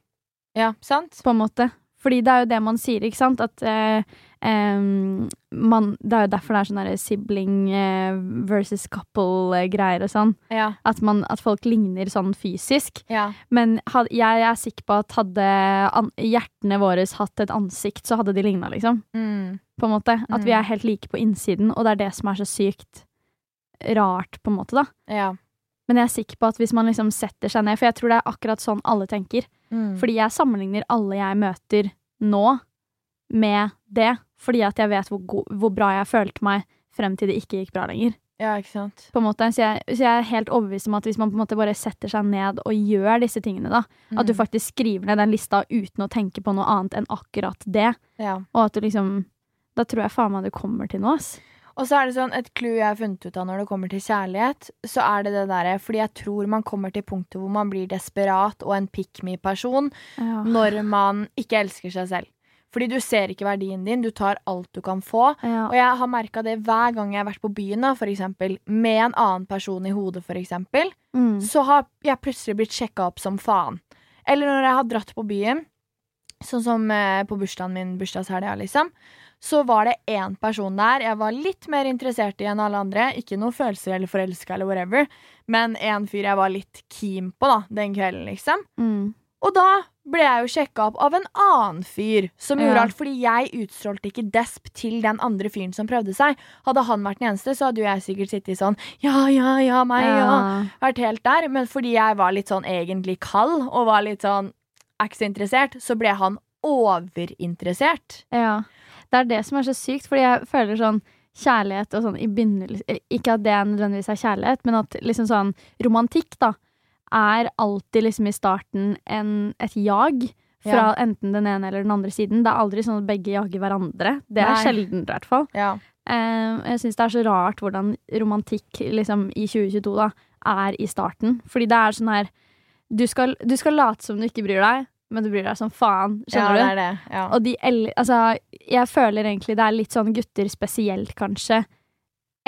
Ja, sant? på en måte. Fordi det er jo det man sier, ikke sant? At eh, em, man Det er jo derfor det er sånn sibling eh, versus couple-greier og sånn. Ja. At, man, at folk ligner sånn fysisk. Ja. Men had, jeg er sikker på at hadde an, hjertene våre hatt et ansikt, så hadde de ligna, liksom. Mm. På en måte. At vi Mm. er helt like på innsiden, og det er det som er så sykt rart, på en måte, da. Ja. Men jeg er sikker på at hvis man liksom setter seg ned, for jeg tror det er akkurat sånn alle tenker. Mm. Fordi jeg sammenligner alle jeg møter nå, med det. Fordi at jeg vet hvor, go hvor bra jeg følte meg frem til det ikke gikk bra lenger. ja, ikke sant. På en måte. Så, jeg, så jeg er helt overbevist om at hvis man på en måte bare setter seg ned og gjør disse tingene, da, at du Mm. faktisk skriver ned den lista uten å tenke på noe annet enn akkurat det, Ja. og at du liksom Da tror jeg faen meg du kommer til noe, ass. Og så er det sånn, et clou jeg har funnet ut av når det kommer til kjærlighet, så er det det derre Fordi jeg tror man kommer til punktet hvor man blir desperat og en pick me-person Ja. når man ikke elsker seg selv. Fordi du ser ikke verdien din, du tar alt du kan få. Ja. Og jeg har merka det hver gang jeg har vært på byen, da, for eksempel, med en annen person i hodet, for eksempel, Mm. så har jeg plutselig blitt sjekka opp som faen. Eller når jeg har dratt på byen, sånn som eh, på bursdagen min, bursdagshelga, liksom, så var det én person der jeg var litt mer interessert i enn alle andre. Ikke noe følelser eller forelska eller whatever, men en fyr jeg var litt keen på da, den kvelden, liksom. Mm. Og da ble jeg jo sjekka opp av en annen fyr som gjorde Ja. alt, fordi jeg utstrålte ikke desp til den andre fyren som prøvde seg. Hadde han vært den eneste, så hadde jo jeg sikkert sittet sånn ja, ja, ja, meg, ja. Vært helt der. Men fordi jeg var litt sånn egentlig kald, og var litt sånn er ikke så interessert, så ble han overinteressert. Ja. Det er det som er så sykt, fordi jeg føler sånn kjærlighet og sånn i begynnelsen Ikke at det nødvendigvis er kjærlighet, men at liksom sånn romantikk, da, er alltid liksom i starten en, et jag. Fra Ja. enten den ene eller den andre siden. Det er aldri sånn at begge jager hverandre. Det er Nei. sjelden, i hvert fall. Ja. Uh, jeg syns det er så rart hvordan romantikk liksom, i 2022 da, er i starten. Fordi det er sånn her du skal, du skal late som du ikke bryr deg, men du bryr deg som faen. Skjønner ja, du? det det. Ja. Og de altså, jeg føler egentlig det er litt sånn gutter spesielt, kanskje,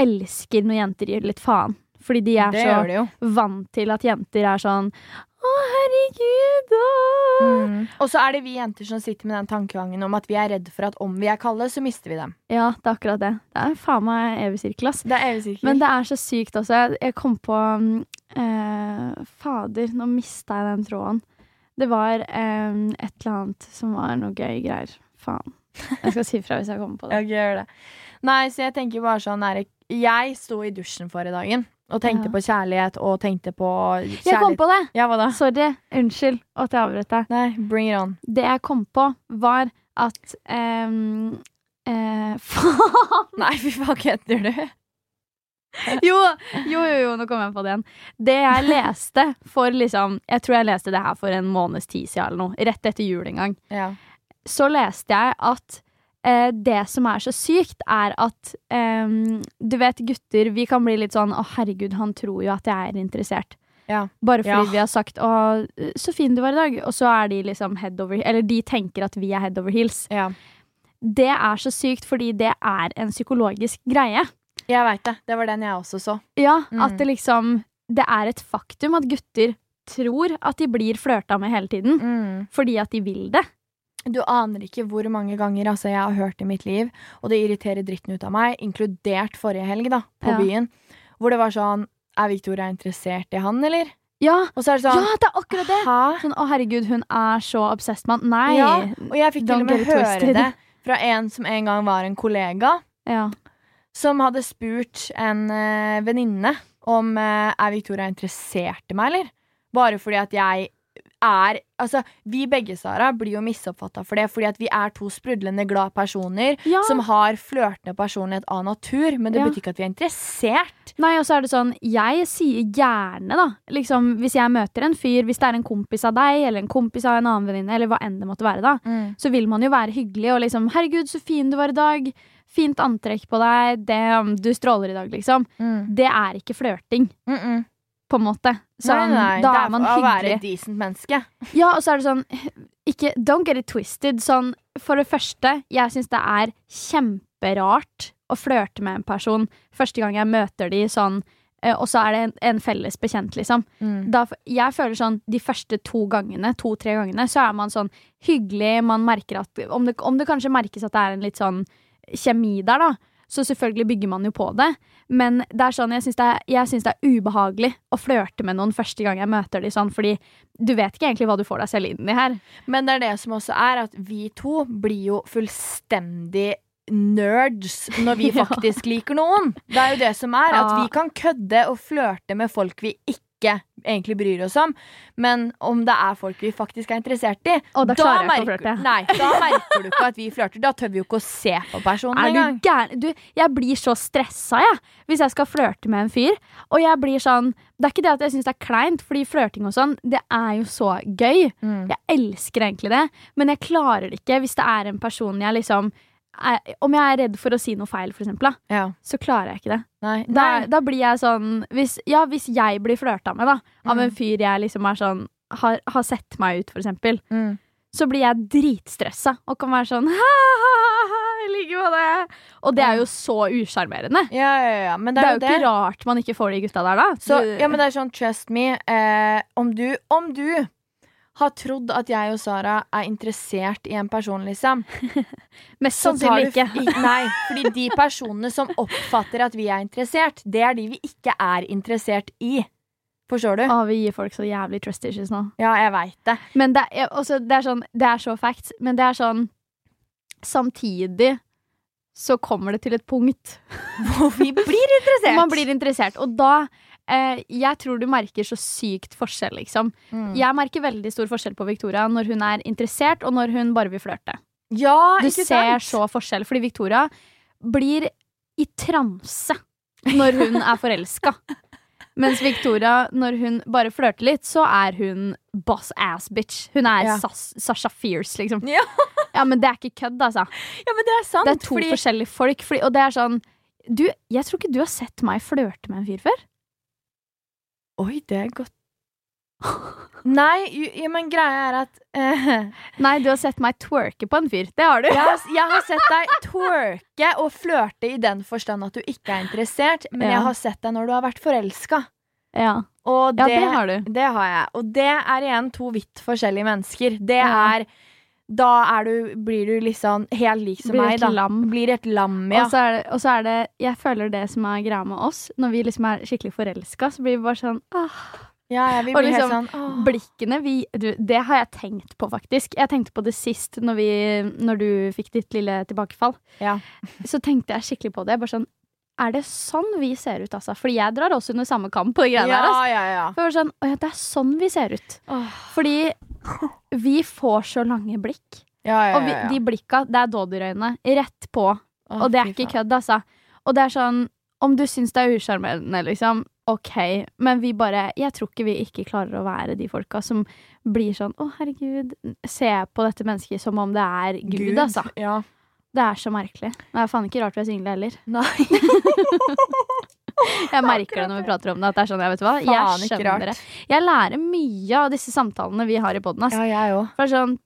elsker når jenter gir litt faen. Fordi de er det så vant til at jenter er sånn Å, herregud, å. Mm. Og så er det vi jenter som sitter med den tankegangen om at vi er redd for at om vi er kalde, så mister vi dem. Ja, det er akkurat det. Det er faen meg evig sirkel, ass. Det er evig sirkel. Men det er så sykt også. Jeg- kom på mm, eh, Fader, nå mista jeg den tråden. Det var eh, et eller annet som var noe gøy greier. Faen. Jeg skal si fra hvis jeg kommer på det. okay, det. Nei, så jeg tenker bare sånn Erik, Jeg sto i dusjen forrige dagen og tenkte Ja. på kjærlighet og tenkte på kjærlighet. Jeg kom på det! Ja, hva da? Sorry. Unnskyld at jeg avbrøt deg. Nei, bring it on. Det jeg kom på, var at um, uh, Faen! Nei, fy faen, kødder du? Jo, jo, jo, jo, nå kom jeg på det igjen. Det jeg leste for liksom Jeg tror jeg leste det her for en måneds tid siden eller noe. Rett etter jul en gang. Ja. Så leste jeg at eh, det som er så sykt, er at eh, Du vet, gutter, vi kan bli litt sånn Å, herregud, han tror jo at jeg er interessert. Ja. Bare fordi Ja. vi har sagt 'Å, så fin du var i dag', og så er de liksom head over Eller de tenker at vi er head over heels. ja. Det er så sykt fordi det er en psykologisk greie. Jeg veit det. Det var den jeg også så. Ja, Mm. at det liksom Det er et faktum at gutter tror at de blir flørta med hele tiden. Mm. Fordi at de vil det. Du aner ikke hvor mange ganger altså, jeg har hørt i mitt liv, og det irriterer dritten ut av meg, inkludert forrige helg, da, på Ja. byen, hvor det var sånn Er Victoria interessert i han, eller? Ja, Og så er det sånn ja det er akkurat det! Hæ? Sånn, å herregud, hun er så obsessed med han. Nei. Ja, og jeg fikk til og med høre twisted. det fra en som en gang var en kollega, Ja. som hadde spurt en uh, venninne om uh, er Victoria interessert i meg, eller? Bare fordi at jeg er Altså, vi begge, Sara, blir jo misoppfatta for det, fordi at vi er to sprudlende glad personer ja. som har flørtende personlighet av natur, men det Ja. betyr ikke at vi er interessert. Nei, og så er det sånn, jeg sier gjerne, da, liksom, hvis jeg møter en fyr, hvis det er en kompis av deg, eller en kompis av en annen venninne, eller hva enn det måtte være, da, så vil man jo være hyggelig og liksom 'Herregud, så fin du var i dag. Fint antrekk på deg. Det, du stråler i dag', liksom. Mm. Det er ikke flørting, Mm -mm. På en måte. Sånn, nei, nei, da det er å være et decent menneske. Ja, og så er det sånn ikke, Don't get it twisted. Sånn, for det første, jeg syns det er kjemperart å flørte med en person første gang jeg møter de sånn, eh, og så er det en, en felles bekjent, liksom. Da, jeg føler sånn de første to gangene, to-tre gangene, så er man sånn hyggelig, man merker at om det, om det kanskje merkes at det er en litt sånn kjemi der, da. Så selvfølgelig bygger man jo på det. Men det er sånn, jeg syns det, det er ubehagelig å flørte med noen første gang jeg møter dem sånn, fordi du vet ikke egentlig hva du får deg selv inn i her. Men det er det som også er, at vi to blir jo fullstendig nerds når vi faktisk liker noen. Det er jo det som er, at vi kan kødde og flørte med folk vi ikke egentlig bryr oss om, men om det er folk vi faktisk er interessert i, Og da ikke å merker, nei, da merker du ikke at vi flørter. Da tør vi jo ikke å se på personen Er engang. du gæren? Du, jeg blir så stressa, jeg, hvis jeg skal flørte med en fyr. Og jeg blir sånn Det er ikke det at jeg syns det er kleint, fordi flørting og sånn, det er jo så gøy. Mm. Jeg elsker egentlig det, men jeg klarer det ikke hvis det er en person jeg liksom er, Om jeg er redd for å si noe feil, for eksempel, da, Ja. så klarer jeg ikke det. Nei. Da, Nei. da blir jeg sånn hvis, Ja, hvis jeg blir flørta med, da, av en Mm. fyr jeg liksom er sånn har, har sett meg ut, for eksempel, Mm. så blir jeg dritstressa og kan være sånn Ha-ha-ha, i like måte. Og det er jo så usjarmerende. Ja, ja, ja. Det Det er jo det. ikke rart man ikke får de gutta der, da. Så, ja, men det er sånn, trust me. Eh, om, du, om du har trodd at jeg og Sara er interessert i en person, liksom Mest sannsynlig ikke. Nei, fordi de personene som oppfatter at vi er interessert, det er de vi ikke er interessert i. Forstår du? Å, vi gir folk så jævlig trust issues nå. Ja, jeg veit det. Men det er, også, det er sånn Det er så facts, men det er sånn Samtidig så kommer det til et punkt Hvor vi blir interessert. man blir interessert. Og da eh, Jeg tror du merker så sykt forskjell, liksom. Mm. Jeg merker veldig stor forskjell på Victoria når hun er interessert, og når hun bare vil flørte. Ja, Du ser sant? så forskjell, fordi Victoria blir i transe når hun er forelska. Mens Victoria, når hun bare flørter litt, så er hun boss ass bitch. Hun er Ja. Sas Sasha Fierce, liksom. Ja. Ja, men det er ikke kødd, altså. Ja, men det er sant. Det er to fordi forskjellige folk. Fordi, og det er sånn Du, jeg tror ikke du har sett meg flørte med en fyr før. Oi, det er godt. Nei, jo, men greia er at eh, Nei, du har sett meg twerke på en fyr. Det har du. jeg, har, jeg har sett deg twerke og flørte i den forstand at du ikke er interessert, men Ja. jeg har sett deg når du har vært forelska. Ja, Og ja det, det har du. det har jeg. Og det er igjen to vidt forskjellige mennesker. Det Ja. er Da du, blir du liksom helt lik som Blir meg, da. lam. Blir et lam, ja. Og så det, og så er det Jeg føler det som er greia med oss, når vi liksom er skikkelig forelska, så blir vi bare sånn ah, ja vi blir og liksom sånn. Blikkene vi du, Det har jeg tenkt på, faktisk. Jeg tenkte på det sist, når, vi, når du fikk ditt lille tilbakefall. Ja. Så tenkte jeg skikkelig på det. Bare sånn Er det sånn vi ser ut, altså? Fordi jeg drar også under samme kamp på de greiene Ja, der. Altså. ja, ja. For sånn, Å ja, det er sånn vi ser ut. Åh. Fordi vi får så lange blikk. Ja, ja, Og vi, ja, ja. de blikka, det er dådyrøyne. Rett på. Åh, Og det er ikke kødd, altså. Og det er sånn Om du syns det er usjarmerende, liksom, OK, men vi bare Jeg tror ikke vi ikke klarer å være de folka som blir sånn Å, herregud, se på dette mennesket som om det er Gud, altså. Ja. Det er så merkelig. Det er faen ikke rart vi er single heller. Nei. Jeg merker det når vi prater om det. At det er sånn, jeg vet hva, jeg skjønner det. Jeg lærer mye av disse samtalene vi har i poden. Ja, jeg òg. Sånn,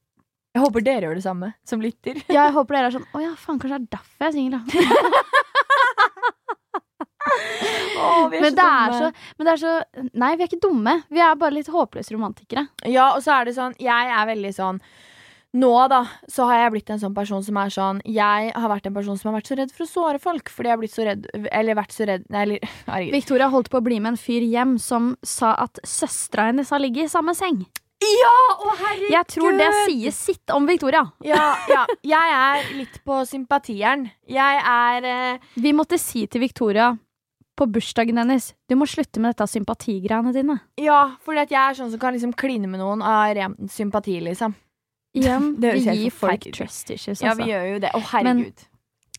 Jeg håper dere gjør det samme, som lytter. ja, jeg håper dere er sånn Å ja, faen, kanskje det er derfor jeg er singel, er Men det så, men det er så Nei, vi er ikke dumme. Vi er bare litt håpløse romantikere. Ja, og så er det sånn Jeg er veldig sånn Nå, da, så har jeg blitt en sånn person som er sånn Jeg har vært en person som har vært så redd for å såre folk. Fordi jeg har blitt så redd Eller vært så redd Nei, eller herregud. Victoria holdt på å bli med en fyr hjem som sa at søstera hennes har ligget i samme seng. Ja! Å, herregud! Jeg tror det sier sitt om Victoria. Ja, ja. Jeg er litt på sympatieren. Jeg er eh, Vi måtte si til Victoria på bursdagen hennes Du må slutte med dette sympatigreiene dine. Ja, for jeg er sånn som kan liksom kline med noen av ren sympati, liksom. Igjen, vi gir folk trust issues, Ja, altså. vi gjør jo det. Å, herregud.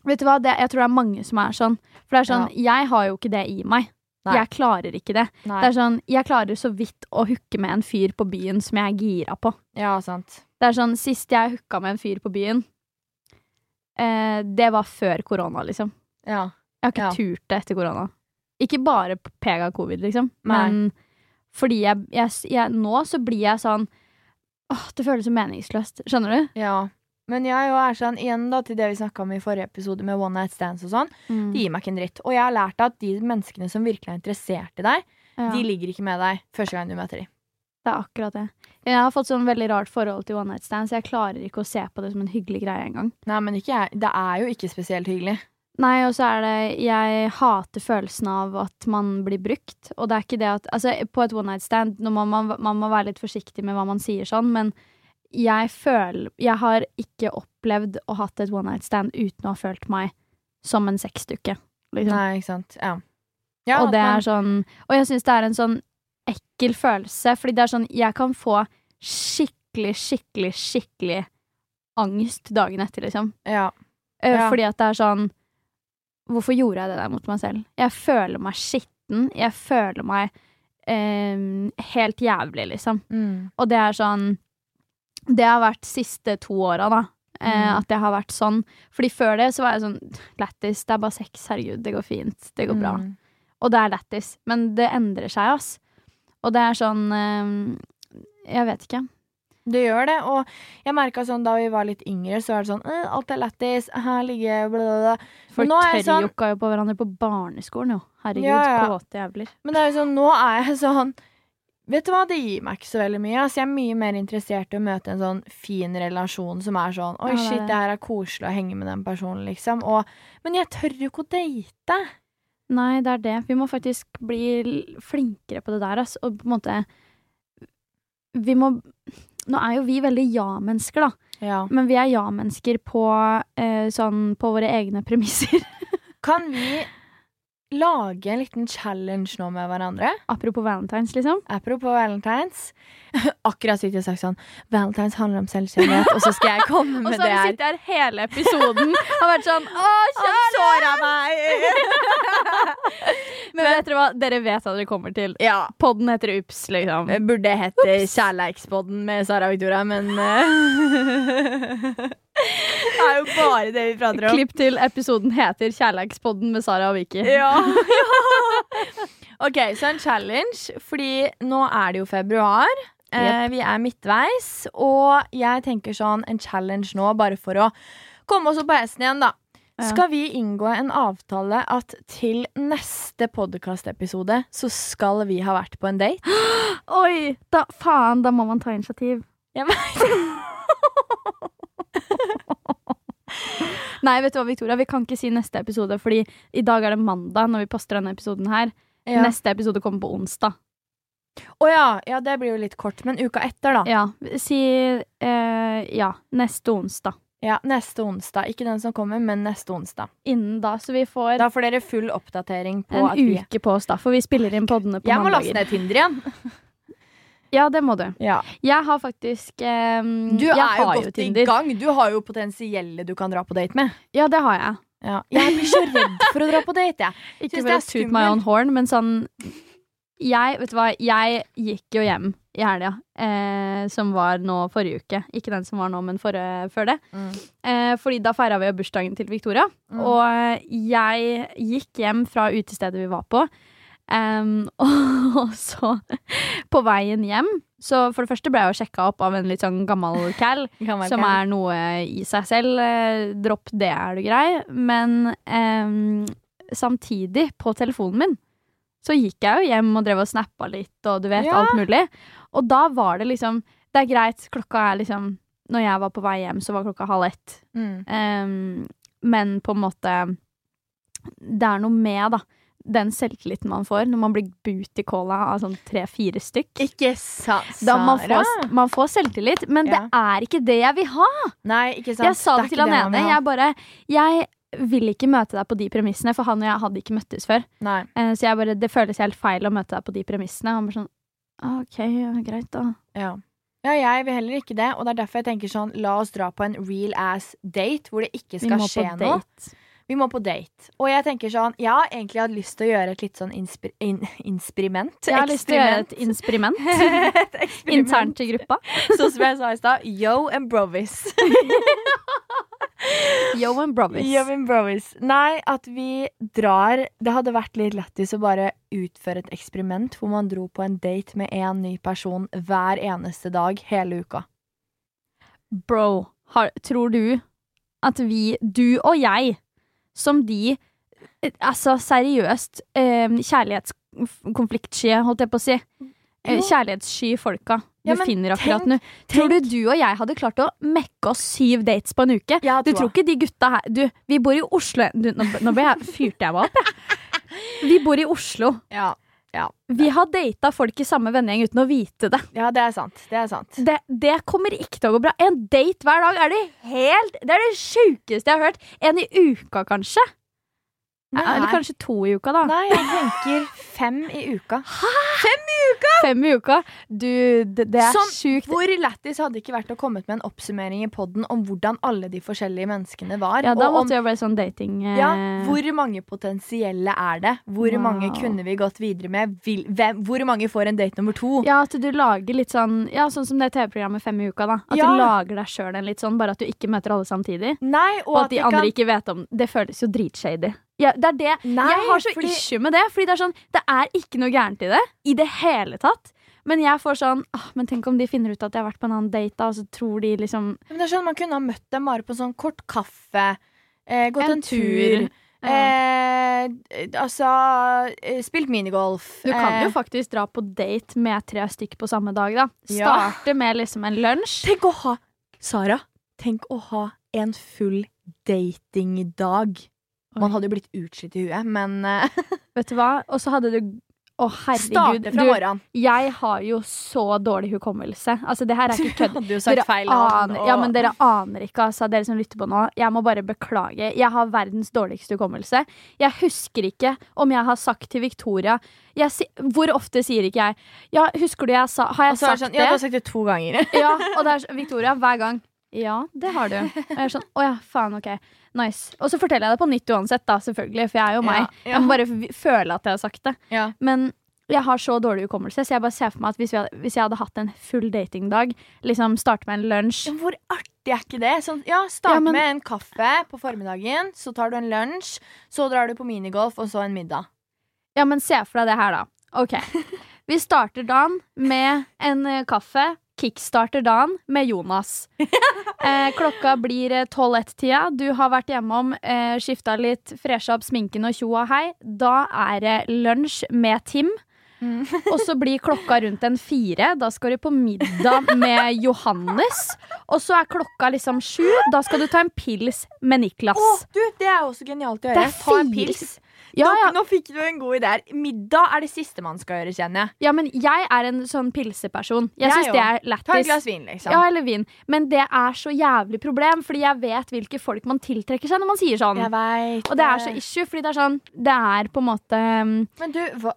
Vet du hva, det, jeg tror det er mange som er sånn. For det er sånn, jeg har jo ikke det i meg. Nei. Jeg klarer ikke det. Nei. Det er sånn, Jeg klarer så vidt å hooke med en fyr på byen som jeg er gira på. Ja, sant. Det er sånn, Sist jeg hooka med en fyr på byen, eh, det var før korona, liksom. Ja. Jeg har ikke Ja. turt det etter korona. Ikke bare på covid, liksom, Nei. men fordi jeg, jeg, jeg Nå så blir jeg sånn Åh, det føles så meningsløst. Skjønner du? ja. Men jeg jo er sånn, igjen da til det vi snakka om i forrige episode med one night stands og sånn, de gir meg ikke en dritt. Og jeg har lært at de menneskene som virkelig er interessert i deg, Ja, de ligger ikke med deg første gang du møter dem. det er akkurat det. Jeg har fått sånn veldig rart forhold til one night stands. Jeg klarer ikke å se på det som en hyggelig greie engang. Nei, men ikke jeg. Det er jo ikke spesielt hyggelig. Nei, og så er det Jeg hater følelsen av at man blir brukt. Og det er ikke det at Altså, på et one night stand man, man, man må være litt forsiktig med hva man sier sånn, men jeg føler Jeg har ikke opplevd å hatt et one night stand uten å ha følt meg som en sexdukke. Liksom. Nei, ikke sant. Ja. ja og det men- er sånn Og jeg syns det er en sånn ekkel følelse, fordi det er sånn Jeg kan få skikkelig, skikkelig, skikkelig angst dagen etter, liksom. ja. Eh, Ja. Fordi at det er sånn Hvorfor gjorde jeg det der mot meg selv? Jeg føler meg skitten. Jeg føler meg eh, helt jævlig, liksom. Mm. Og det er sånn Det har vært siste to åra, da. Eh, Mm. At det har vært sånn. Fordi før det så var jeg sånn Lættis, det er bare sex. Herregud, det går fint. Det går bra. Mm. Og det er lættis. Men det endrer seg, ass. Og det er sånn eh, Jeg vet ikke. Det gjør det, og jeg merka sånn da vi var litt yngre, så er det sånn «Øh, Alt er lættis, her ligger bla, bla, bla. Folk jeg sånn- tørrjokka jo på hverandre på barneskolen, jo. Herregud, Ja, ja. kåte jævler. Men det er jo sånn, nå er jeg sånn Vet du hva, det gir meg ikke så veldig mye. Altså, jeg er mye mer interessert i å møte en sånn fin relasjon som er sånn Oi, shit, det her er koselig å henge med den personen, liksom. Og, men jeg tør jo ikke å date. Nei, det er det. Vi må faktisk bli flinkere på det der, altså. Og på en måte Vi må Nå er jo vi veldig ja-mennesker, da. Ja. Men vi er ja-mennesker på eh, sånn på våre egne premisser. Kan vi lage en liten challenge nå med hverandre? Apropos valentines, liksom. Apropos valentines. Akkurat sitter jeg og sagt sånn Valentines handler om selvkjærlighet, og så skal jeg komme Og med så det har vi her. sittet her hele episoden og vært sånn Å, såra meg! Men vet dere hva? Dere vet hva dere kommer til. ja. Podden heter Ups, liksom. Det burde hete Kjærleikspodden med Sara og Victoria, men eh, Det er jo bare det vi prater om. Klipp til episoden heter Kjærleikspodden med Sara og Vicky. Ja. Ok, så en challenge, fordi nå er det jo februar. Eh, vi er midtveis, og jeg tenker sånn en challenge nå, bare for å komme oss opp på hesten igjen, da. Ja. Skal vi inngå en avtale at til neste podkastepisode så skal vi ha vært på en date? Oi! Da, faen, da må man ta initiativ. Jeg Nei, vet du hva, Victoria, vi kan ikke si neste episode, fordi i dag er det mandag når vi poster denne episoden her. Ja. Neste episode kommer på onsdag. Å ja, ja, det blir jo litt kort, men uka etter, da. Ja, si eh, ja, neste onsdag. Ja, Neste onsdag. Ikke den som kommer, men neste onsdag. Innen da, så vi får Da får dere full oppdatering på en at vi uke på oss, da, for vi spiller inn poddene på Jeg må laste ned Tinder igjen. Ja, det må du. Ja. Jeg har faktisk um, Du er jo godt i gang. Du har jo potensielle du kan dra på date med. Ja, det har jeg. Ja. Jeg blir så redd for å dra på date, jeg. Ikke for å toot my own horn, men sånn Jeg, vet du hva, jeg gikk jo hjem i helga, eh, som var nå forrige uke. Ikke den som var nå, men forrige, før det. Mm. Eh, fordi da feira vi jo bursdagen til Victoria. Mm. Og jeg gikk hjem fra utestedet vi var på. Em, og så, på veien hjem Så for det første ble jeg jo sjekka opp av en litt sånn gammel cal. Som er noe i seg selv. Eh, dropp det, er du grei. Men um, samtidig, på telefonen min, så gikk jeg jo hjem og drev og snappa litt, og du vet, Ja. alt mulig. Og da var det liksom Det er greit, klokka er liksom Når jeg var på vei hjem, så var klokka halv ett. Mm. Um, men på en måte Det er noe med, da. Den selvtilliten man får når man blir booty cola av sånn tre-fire stykk. Ikke sant, Da man, Sara? får, man får selvtillit, men Ja. det er ikke det jeg vil ha. Nei, ikke sant. Jeg sa det, det til han ene. Jeg bare Jeg vil ikke møte deg på de premissene, for han og jeg hadde ikke møttes før. Nei. Eh, Så jeg bare, det føles helt feil å møte deg på de premissene. Han bare sånn «Ah, OK, ja, greit, da. Ja. ja, jeg vil heller ikke det. Og det er derfor jeg tenker sånn, la oss dra på en real ass date hvor det ikke skal skje noe. Vi må på date. Og jeg tenker sånn, jeg har egentlig hatt lyst til å gjøre et litt sånn inspir in insperiment. Jeg har lyst til å gjøre et inspiriment et internt i gruppa. Sånn som jeg sa i stad. Yo and brovis. Yo and brovis. Yo and brovis. Nei, at vi drar Det hadde vært litt lættis å bare utføre et eksperiment hvor man dro på en date med en ny person hver eneste dag hele uka. Bro, har, tror du at vi, du og jeg, som de eh, Altså seriøst eh, kjærlighetskonfliktsky, holdt jeg på å si. Eh, kjærlighetssky folka du Ja, finner akkurat nå. Tror du du og jeg hadde klart å mekke oss syv dates på en uke? Ja, Du tror ikke de gutta her Du, vi bor i Oslo du, Nå, nå jeg, fyrte jeg meg opp, jeg. Vi bor i Oslo. Ja. Vi har data folk i samme vennegjeng uten å vite det. ja, det er sant. Det er sant. det. Det kommer ikke til å gå bra. En date hver dag er det helt Det er det sjukeste jeg har hørt. En i uka, kanskje. Nei. Eller kanskje to i uka, da. Nei, jeg tenker fem i uka. Hæ? Fem i uka. Fem i uka. Du, det, det er Sånn, sjukt. Hvor lættis hadde det ikke vært å komme med en oppsummering i podden om hvordan alle de forskjellige menneskene var? Ja, da om måtte det jo bli sånn dating eh, Ja, hvor mange potensielle er det? Hvor Wow. mange kunne vi gått videre med? Vil, hvem, hvor mange får en date nummer to? Ja, at du lager litt sånn Ja, sånn som det TV-programmet Fem i uka, da. At Ja. du lager deg sjøl en litt sånn, bare at du ikke møter alle samtidig. Nei, og, Og at de andre kan, ikke vet om Det føles jo dritshady. Ja, det er det. Nei, jeg har så fordi- issue med det, fordi det er sånn Det er ikke noe gærent i det. I det hele tatt. Men jeg får sånn ah, Men tenk om de finner ut at jeg har vært på en annen date, da, og så tror de liksom Men det er sånn, Man kunne ha møtt dem bare på en sånn kort kaffe, eh, gått En en, tur, tur. Eh, altså eh, spilt minigolf. Du kan jo eh, faktisk dra på date med tre stykk på samme dag, da. Ja. Starte med liksom en lunsj. Tenk å ha Sara, tenk å ha en full datingdag. Man hadde jo blitt utslitt i huet, men eh, Vet du hva? Og så hadde du Å, herregud. starte fra Du, morgenen. jeg har jo så dårlig hukommelse. Altså, det her er ikke kødd. Dere aner, ja, men dere aner ikke, altså, dere som lytter på nå. Jeg må bare beklage. Jeg har verdens dårligste hukommelse. Jeg husker ikke om jeg har sagt til Victoria jeg, Hvor ofte sier ikke jeg Ja, husker du jeg sa Har jeg altså, sagt det sånn, ja, du har sagt det to ganger. Ja, og det er Victoria hver gang. Ja, det har du. Og jeg er sånn Å ja, faen, ok. Nice. Og så forteller jeg det på nytt uansett, da, selvfølgelig, for jeg er jo meg. Ja, ja. Jeg må bare føle at jeg har sagt det. Ja. Men jeg har så dårlig hukommelse, så jeg bare ser for meg at hvis, vi hadde, hvis jeg hadde hatt en full datingdag, liksom starte med en lunsj Ja, Hvor artig er ikke det? Sånn, ja, Start men- med en kaffe på formiddagen, så tar du en lunsj, så drar du på minigolf, og så en middag. Ja, men se for deg det her, da. Ok. Vi starter dagen med en eh, kaffe. Kickstarter dagen med Jonas. Eh, klokka blir eh, 12-1-tida. Du har vært hjemom, eh, skifta litt, fresha opp sminken og tjo og hei. Da er det lunsj med Tim. Og så blir klokka rundt en fire. Da skal du på middag med Johannes. Og så er klokka liksom sju. Da skal du ta en pils med Niklas. Åh, du, det er også genialt å gjøre. Ta en pils. Ja, ja. nå fikk du en god idé her. Middag er det siste man skal gjøre, kjenner jeg. ja, men jeg er en sånn pilseperson. Jeg Jeg syns det er Ta et glass vin, liksom. Ja, eller vin. Men det er så jævlig problem, fordi jeg vet hvilke folk man tiltrekker seg når man sier sånn. Jeg vet Og det er så issue, fordi det er sånn Det er på en måte um, Men du, hva,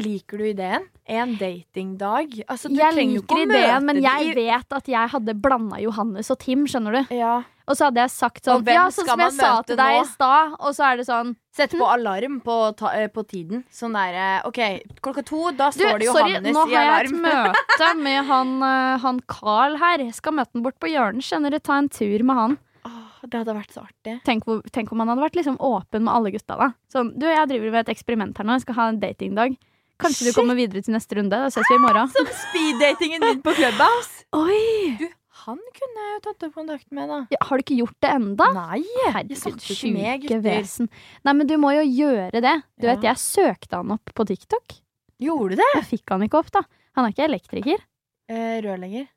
liker du ideen? En datingdag? Altså, du Jeg trenger jo ikke liker å møte ideen, men jeg vet at jeg hadde blanda Johannes og Tim, skjønner du. Ja. Og så hadde jeg sagt sånn Ja, sånn som jeg sa til deg nå? i stad, og så er det sånn Sett på alarm på, ta, eh, på tiden. Sånn derre OK, klokka to, da står det sorry, alarm nå har jeg et møte med han, eh, han Carl her. Jeg skal møte han bort på hjørnet. Skjønner du, ta en tur med han. Åh, det hadde vært så artig. Tenk, hvor, tenk om han hadde vært liksom åpen med alle gutta, da. Sånn, du, jeg driver med et eksperiment her nå. Jeg skal ha en datingdag. Kanskje Shit. du kommer videre til neste runde. Da ses vi i morgen. Som speeddatingen din på Clubhouse. Oi! Du, han kunne jeg jo tatt opp kontakt med, da. Ja, har du ikke gjort det enda? Nei, Herregud, sjuke vesen. Nei, men du må jo gjøre det. Du Ja. vet, jeg søkte han opp på TikTok. Gjorde du det? Jeg fikk han ikke opp, da. Han er ikke elektriker. Eh, rørlegger.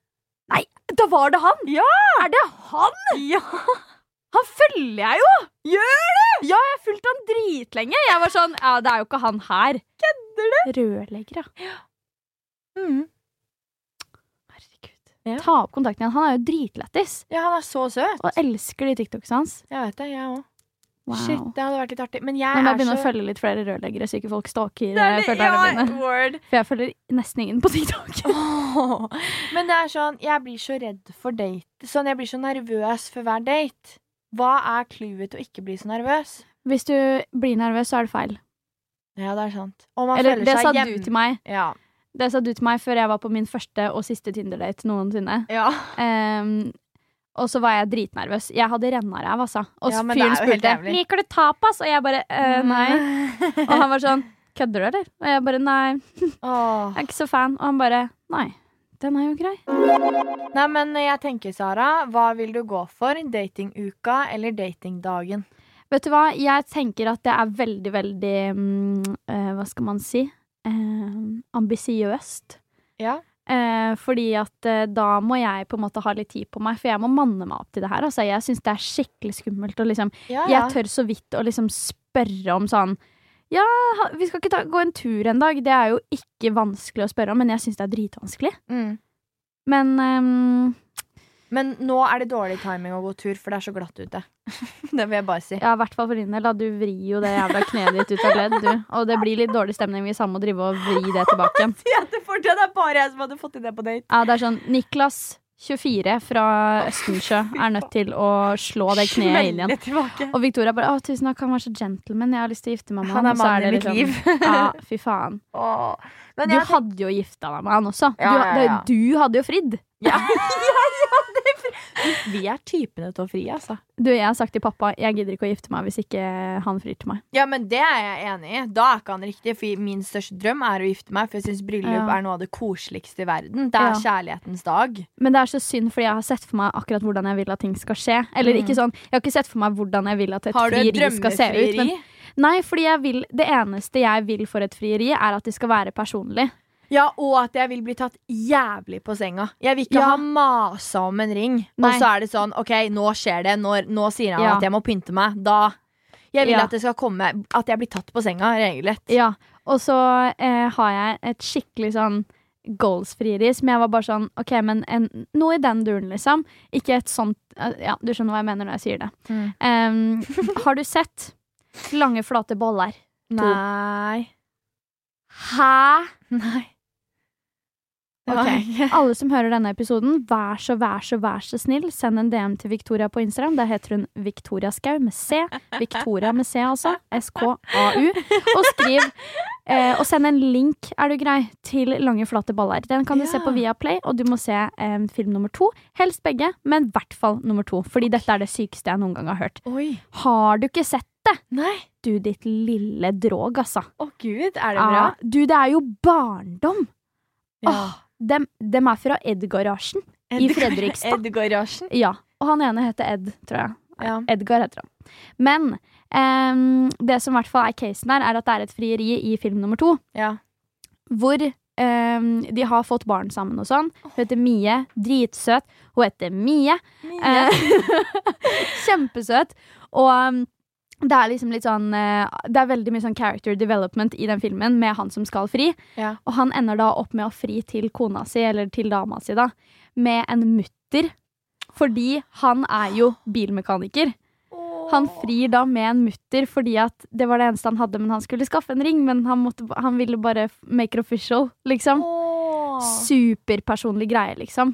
Da var det han! Ja! Er det han? Ja! Han følger jeg jo! Gjør du?! Ja, jeg har fulgt han dritlenge. Jeg var sånn, ja, det er jo ikke han her. Kødder du? Rørlegger, ja. Mm. Ja. Ta opp kontakten igjen. Han er jo dritlættis. ja, han er så søt. Og elsker de TikToks hans. Jeg vet det, jeg òg. Wow. Shit, det hadde vært litt artig. Men jeg Nå må jeg begynne så å følge litt flere rørleggere, så ikke folk stalker følgerne mine. word. For jeg følger nesten ingen på TikTok. Men det er sånn, jeg blir så redd for date. Sånn, jeg blir så nervøs for hver date. Hva er clouet til å ikke bli så nervøs? Hvis du blir nervøs, så er det feil. Ja, det er sant. Eller det sa hjem. du til meg. Ja. Det sa du til meg før jeg var på min første og siste Tinder-date noensinne. ja. Um, og så var jeg dritnervøs. Jeg hadde rennaræv, altså. Og Ja, fyren spurte liker du tapas, og jeg bare eh, nei. Og han var sånn kødder du, eller? Og jeg bare nei, jeg er ikke så fan. Og han bare nei, den er jo grei. Nei, men jeg tenker, Sara, hva vil du gå for? Datinguka eller datingdagen? Vet du hva, jeg tenker at det er veldig, veldig mm, eh, Hva skal man si? Eh, ambisiøst. Ja. Eh, fordi at eh, da må jeg på en måte ha litt tid på meg, for jeg må manne meg opp til det her. Altså, jeg syns det er skikkelig skummelt. Og liksom, Ja, ja. Jeg tør så vidt å liksom spørre om sånn Ja, vi skal ikke ta, gå en tur en dag. Det er jo ikke vanskelig å spørre om, men jeg syns det er dritvanskelig. Mm. Men ehm, Men nå er det dårlig timing å gå tur, for det er så glatt ute. det vil jeg bare si. ja, i hvert fall for din del. Du vrir jo det jævla kneet ditt ut av ledd, du. Og det blir litt dårlig stemning hvis han må drive og vri det tilbake. Ja, det, er bare jeg som hadde fått til det på date. Ja, det er sånn Niklas 24 fra Østensjø er nødt til å slå det kneet inn igjen. Og Victoria bare 'Å, tusen takk, han var så gentleman. Jeg har lyst til å gifte meg med Han han.' er mannen i mitt liksom- liv. Ja, fy faen. Åh. Du hadde jo gifta deg med han også. Ja, du, ja, ja. du hadde jo fridd. Ja, ja, ja, det er. Vi er typene til å fri, altså. Du, jeg har sagt til pappa jeg gidder ikke å gifte meg hvis ikke han frir til meg. Ja, men det er jeg enig i. Da er ikke han riktig. For min største drøm er å gifte meg, for jeg syns bryllup Ja. er noe av det koseligste i verden. Det er Ja. kjærlighetens dag. Men det er så synd, fordi jeg har sett for meg akkurat hvordan jeg vil at ting skal skje. Eller Mm. ikke sånn, Jeg har ikke sett for meg hvordan jeg vil at et frieri skal se ut. Men, nei, fordi jeg vil, det eneste jeg vil for et frieri, er at det skal være personlig. Ja, og at jeg vil bli tatt jævlig på senga. Jeg vil ikke Ja. ha masa om en ring. Og så er det sånn, OK, nå skjer det. Når, nå sier han Ja. at jeg må pynte meg. Da Jeg vil Ja. at det skal komme At jeg blir tatt på senga, regelrett. Ja, Og så eh, har jeg et skikkelig sånn goals-frieri som jeg var bare sånn OK, men en, noe i den duren, liksom. Ikke et sånt eh, Ja, du skjønner hva jeg mener når jeg sier det. Mm. Um, har du sett lange, flate boller? Nei. Hæ? Nei. Det Ok. var ikke- Alle som hører denne episoden, vær så, vær så, vær så snill, send en DM til Victoria på Instagram. Der heter hun Victoria Skau med C. Victoria med C, altså. S-K-A-U. Og skriv eh, Og send en link, er du grei, til Lange flate baller. Den kan du Ja. se på Viaplay, og du må se eh, film nummer to. Helst begge, men i hvert fall nummer to. Fordi dette er det sykeste jeg noen gang har hørt. Oi. Har du ikke sett det! Nei. Du, ditt lille drog, altså. Å gud, er det bra? Ja, du, det er jo barndom! Ja. Åh, dem, de er fra Ed-garasjen. i Fredrikstad. Edgarasjen. Ja. Og han ene heter Ed, tror jeg. Ja. Edgar heter han. Men um, det som i hvert fall er casen her, er at det er et frieri i film nummer to. ja. Hvor um, de har fått barn sammen og sånn. Hun heter Mie. Dritsøt. Hun heter Mie. Eh, Kjempesøt. Og um, det er liksom litt sånn eh, Det er veldig mye sånn character development i den filmen med han som skal fri. Ja. Og han ender da opp med å fri til kona si, eller til dama si, da, med en mutter. Fordi han er jo bilmekaniker. Han frir da med en mutter fordi at det var det eneste han hadde, men han skulle skaffe en ring. Men han, måtte, han ville bare make it official, liksom. Åh. Superpersonlig greie, liksom.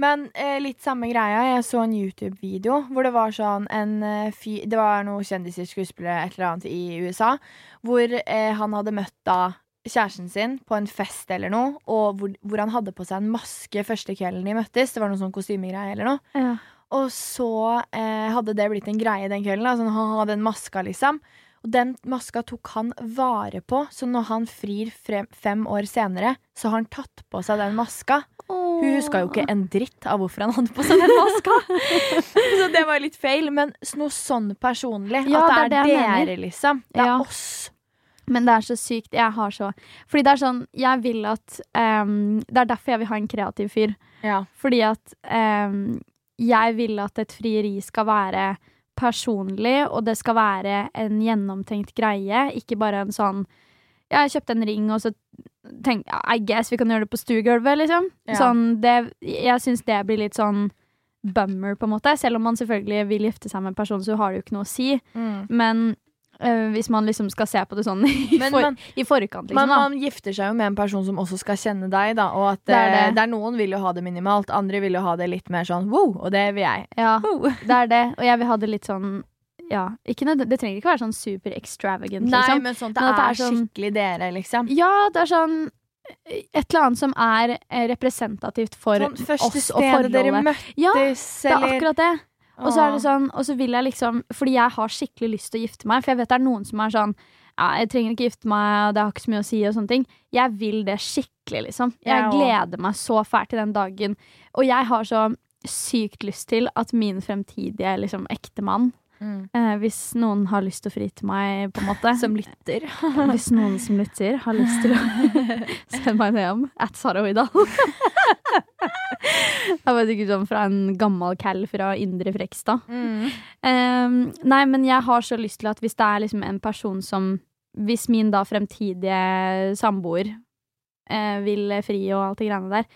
Men eh, litt samme greia. Jeg så en YouTube-video hvor det var sånn en eh, fy... Det var noen kjendiser, skuespillere, et eller annet i USA. Hvor eh, han hadde møtt da kjæresten sin på en fest eller noe, og hvor, hvor han hadde på seg en maske første kvelden de møttes. Det var noe sånn kostymegreie eller noe. Ja. Og så eh, hadde det blitt en greie den kvelden. Altså, han hadde en maska, liksom. Og den maska tok han vare på, så når han frir frem, fem år senere, så har han tatt på seg den maska. Hun huska jo ikke en dritt av hvorfor han hadde på seg den maska. så det var litt feil. Men noe sånn personlig. Ja, at det det er, er det jeg dere, liksom. Det er Ja. oss. Men det er så sykt. Jeg har så Fordi det er sånn Jeg vil at um, Det er derfor jeg vil ha en kreativ fyr. Ja. Fordi at um, jeg vil at et frieri skal være personlig, og det skal være en gjennomtenkt greie. Ikke bare en sånn Ja, jeg kjøpte en ring, og så tenkte jeg I guess vi kan gjøre det på stuegulvet, liksom. Ja. Sånn, det, jeg syns det blir litt sånn bummer, på en måte. Selv om man selvfølgelig vil gifte seg med en person, så har det jo ikke noe å si. Mm. Men øh, hvis man liksom skal se på det sånn i, Men for, man, i forkant, liksom. man, da. man gifter seg jo med en person som også skal kjenne deg, da. Og at Det er eh, det. det er noen vil jo ha det minimalt, andre vil jo ha det litt mer sånn wow, og det vil jeg. Ja, Wow. det er det. Og jeg vil ha det litt sånn Ja, ikke nød det trenger ikke være sånn super extravagant, Nei, liksom. men sånn at det, Men at det er, sånn- skikkelig dere, liksom. Ja, det er sånn et eller annet som er representativt for Sånn oss og stedet dere forholdet. møttes, Ja, det er akkurat det. Og så er det sånn, og så vil jeg liksom Fordi jeg har skikkelig lyst til å gifte meg, for jeg vet det er noen som er sånn ja, jeg trenger ikke gifte meg, det har ikke så mye å si, og sånne ting. Jeg vil det skikkelig, liksom. Jeg Jeg gleder meg så fælt til den dagen. Og jeg har så sykt lyst til at min fremtidige liksom, ektemann Mm. eh, Hvis noen har lyst til å fri til meg, på en måte Som lytter. Hvis noen som lytter, har lyst til å sende meg en DM at Sara Hoidal. Jeg var sikkert sånn fra en gammel cal fra Indre Frekstad. Mm. Ehm, nei, men jeg har så lyst til at hvis det er liksom en person som Hvis min da fremtidige samboer eh, vil fri og alt det greiene der,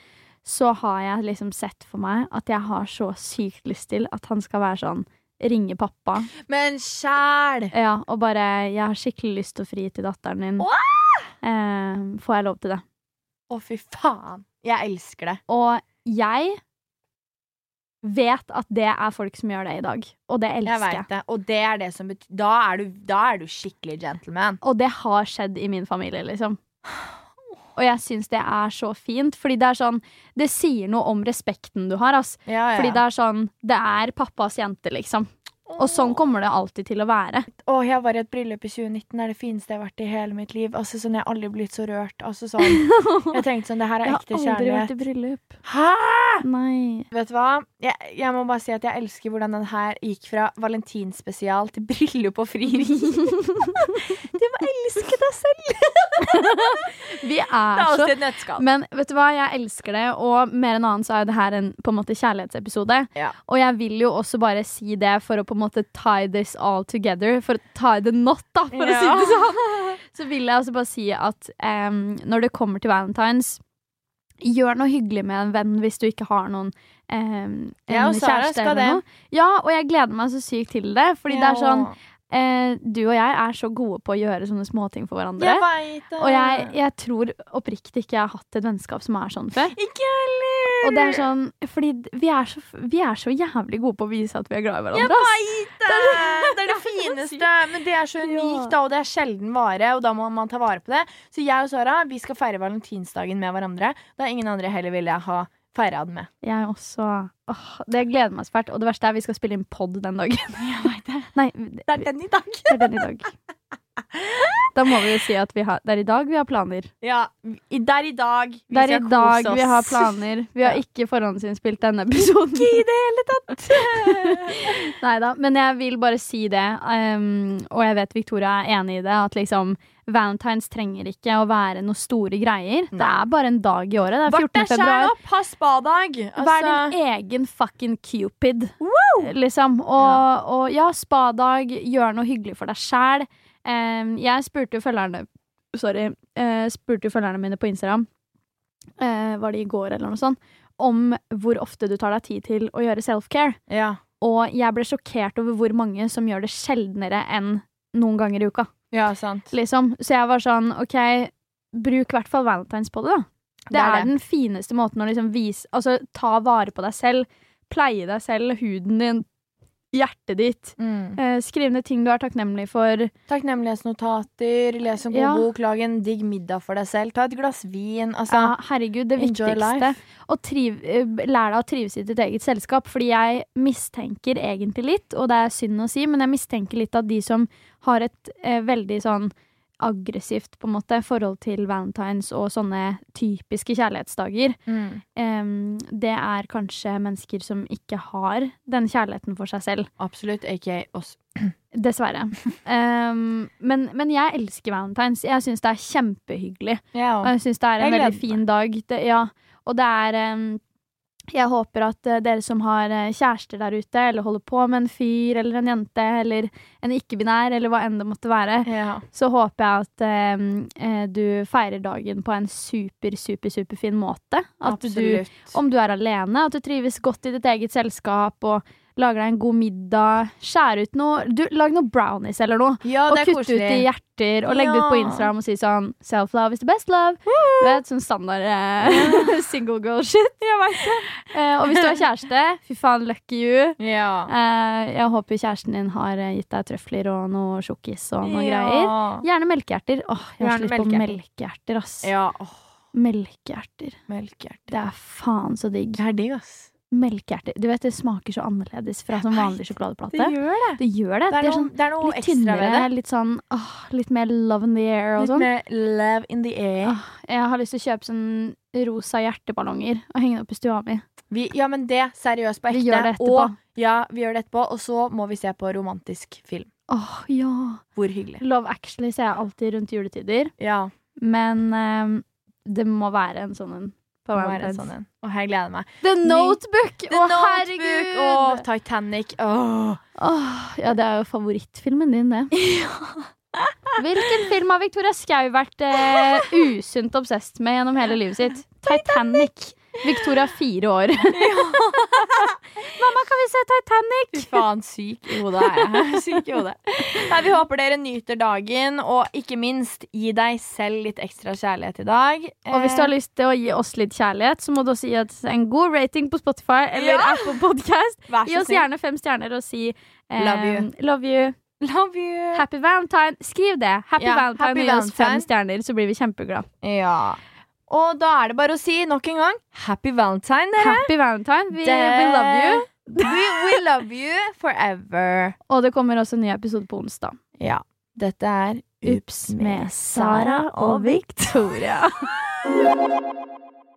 så har jeg liksom sett for meg at jeg har så sykt lyst til at han skal være sånn Ringe pappa. Men sjæl! Ja, og bare Jeg har skikkelig lyst til å fri til datteren din. Eh, får jeg lov til det? Å, fy faen. Jeg elsker det. Og jeg vet at det er folk som gjør det i dag. Og det elsker jeg. vet det. Og det er det som betyr da, du, da er du skikkelig gentleman. Og det har skjedd i min familie, liksom. Og jeg syns det er så fint, fordi det er sånn Det sier noe om respekten du har, ass. Ja, Fordi det er sånn Det er pappas jente, liksom. Og sånn kommer det alltid til å være. Å, jeg var i et bryllup i 2019. Det er det fineste jeg har vært i hele mitt liv. Altså, sånn, Jeg har aldri blitt så rørt. Altså, sånn, jeg tenkte sånn, det her er Jeg har aldri vært i bryllup. Hæ?! Nei. Vet du hva? Jeg, jeg må bare si at jeg elsker hvordan den her gikk fra valentinspesial til bryllup og frieri. du må elske deg selv! Vi er, Det er alltid et nøttskall. Men vet du hva, jeg elsker det, og mer enn annet så er det her en på en måte kjærlighetsepisode. Ja. Og jeg vil jo også bare si det for å på en måte tie this all together, for å tie the knot, da, for å si det sånn. Så vil jeg også bare si at um, når det kommer til valentines, gjør noe hyggelig med en venn hvis du ikke har noen um, Ja, og kjæreste skal eller det. noe. Ja, og jeg gleder meg så sykt til det, fordi det er sånn eh, Du og jeg er så gode på å gjøre sånne småting for hverandre. Jeg. Og jeg, jeg tror oppriktig ikke jeg har hatt et vennskap som er sånn før. Ikke heller! Og det er sånn, fordi vi er så, vi er så jævlig gode på å vise at vi er glad i hverandre. Jeg veit det! Det er det fineste. Men det er så unikt, da, og det er sjelden vare, og da må man ta vare på det. Så jeg og Sara vi skal feire valentinsdagen med hverandre. Da ingen andre heller ville jeg ha feira den med. Jeg også. Åh, det gleder meg svært. Og det verste er vi skal spille inn pod den dagen. Jeg vet det. Nei, Det er den i dag. det er den i dag. Da må vi jo si at vi har, det er i dag vi har planer. Ja, det er i dag vi Det er i dag vi har planer. Vi har Ja. ikke forhåndsinnspilt denne episoden. Ikke i det hele tatt. Nei da, men jeg vil bare si det, um, og jeg vet Victoria er enig i det, at liksom Valentines trenger ikke å være noe store greier. Det er bare en dag i året. Det er 14. februar. opp, ha spadag. Vær din Altså, egen fucking cupid, liksom. Og, og ja, spadag, gjør noe hyggelig for deg sjæl. Jeg spurte jo følgerne Sorry. eh, spurte jo følgerne mine på Instagram, eh, var det i går eller noe sånt, om hvor ofte du tar deg tid til å gjøre self-care. ja. Og jeg ble sjokkert over hvor mange som gjør det sjeldnere enn noen ganger i uka. ja, sant. Liksom. Så jeg var sånn, OK, bruk i hvert fall valentines på det, da. Det, Det er er, den fineste måten å liksom vise Altså, ta vare på deg selv. Pleie deg selv, huden din, hjertet ditt. Mm. Eh, skriv ned ting du er takknemlig for. Takknemlighetsnotater, les en god Ja. bok, lag en digg middag for deg selv, ta et glass vin. Altså, Ja, herregud, det viktigste. Og triv, eh, lær deg å trives i ditt eget selskap. Fordi jeg mistenker egentlig litt, og det er synd å si, men jeg mistenker litt at de som har et eh, veldig sånn aggressivt på en måte forhold til valentines og sånne typiske kjærlighetsdager, Mm. Um, det er kanskje mennesker som ikke har den kjærligheten for seg selv. Absolutt, aka oss. Dessverre. Um, men, men jeg elsker valentines. Jeg syns det er kjempehyggelig. Ja, Og jeg syns det er en veldig fin dag. Det, ja. Og det er em, Jeg håper at eh, dere som har eh, kjærester der ute, eller holder på med en fyr eller en jente, eller en ikke-binær, eller hva enn det måtte være, ja. så håper jeg at eh, du feirer dagen på en super, super, superfin måte. At du Absolutt. om du er alene, at du trives godt i ditt eget selskap og lager deg en god middag. Skjær ut noe du, Lag noe brownies eller noe. ja, og kutt ut i hjerter og legg det ut på Instagram og si sånn Self-love is the best love. Du vet, sånn standard eh, single girl shit. Eh, og hvis du har kjæreste, fy faen, lucky you. Ja. Eh, jeg håper kjæresten din har eh, gitt deg trøfler og noe sjokkis og noe greier. Gjerne melkehjerter. Åh, jeg har så lyst på melkehjerter. melkehjerter, ass. Ja, åh, Melkehjerter. melkehjerte. Det er faen så digg. Det er digg, ass. Melkehjerter. Du vet, det smaker så annerledes fra sånn vanlig sjokoladeplate. gjør det. Det gjør det. Det er det er noe, sånn det er noe litt tynnere, det. litt sånn åh, litt mer love in the air og Litt sånn. mer love in the air. Åh, jeg har lyst til å kjøpe sånn rosa hjerteballonger og henge det opp i stua mi. Vi, ja, men det, seriøst på ekte. Vi gjør det etterpå. Og, ja, vi gjør det etterpå. Og så må vi se på romantisk film. Åh, ja. Hvor hyggelig. Love Actually ser jeg alltid rundt juletider, Ja, men ehm, det må være en sånn en på være sånn. Og jeg gleder meg. The Notebook! Å, oh, herregud! og Titanic. Oh. Oh, ja, det er jo favorittfilmen din, det. Hvilken film har Victoria Skau vært eh, usunt obsesst med gjennom hele livet sitt? Titanic. Victoria er fire år. Mamma, kan vi se Titanic? Fy faen, syk i hodet er jeg. Syk i hodet. Nei, vi håper dere nyter dagen, og ikke minst, gi deg selv litt ekstra kjærlighet i dag. Og hvis du har lyst til å gi oss litt kjærlighet, så må du også gi oss en god rating på Spotify eller Ja. Apple Podcast. Vær Gi oss gjerne fem stjerner og si eh, Love you. love you. Love you. Happy Valentine. Skriv det. Happy Ja, Valentine happy gi oss fem stjerner, så blir vi kjempeglade. Ja. Og da er det bare å si nok en gang Happy Valentine, dere. Happy Valentine. We, we love you. We, we love you forever. Og det kommer også en ny episode på onsdag. Ja. Dette er Ups med Sara og Victoria.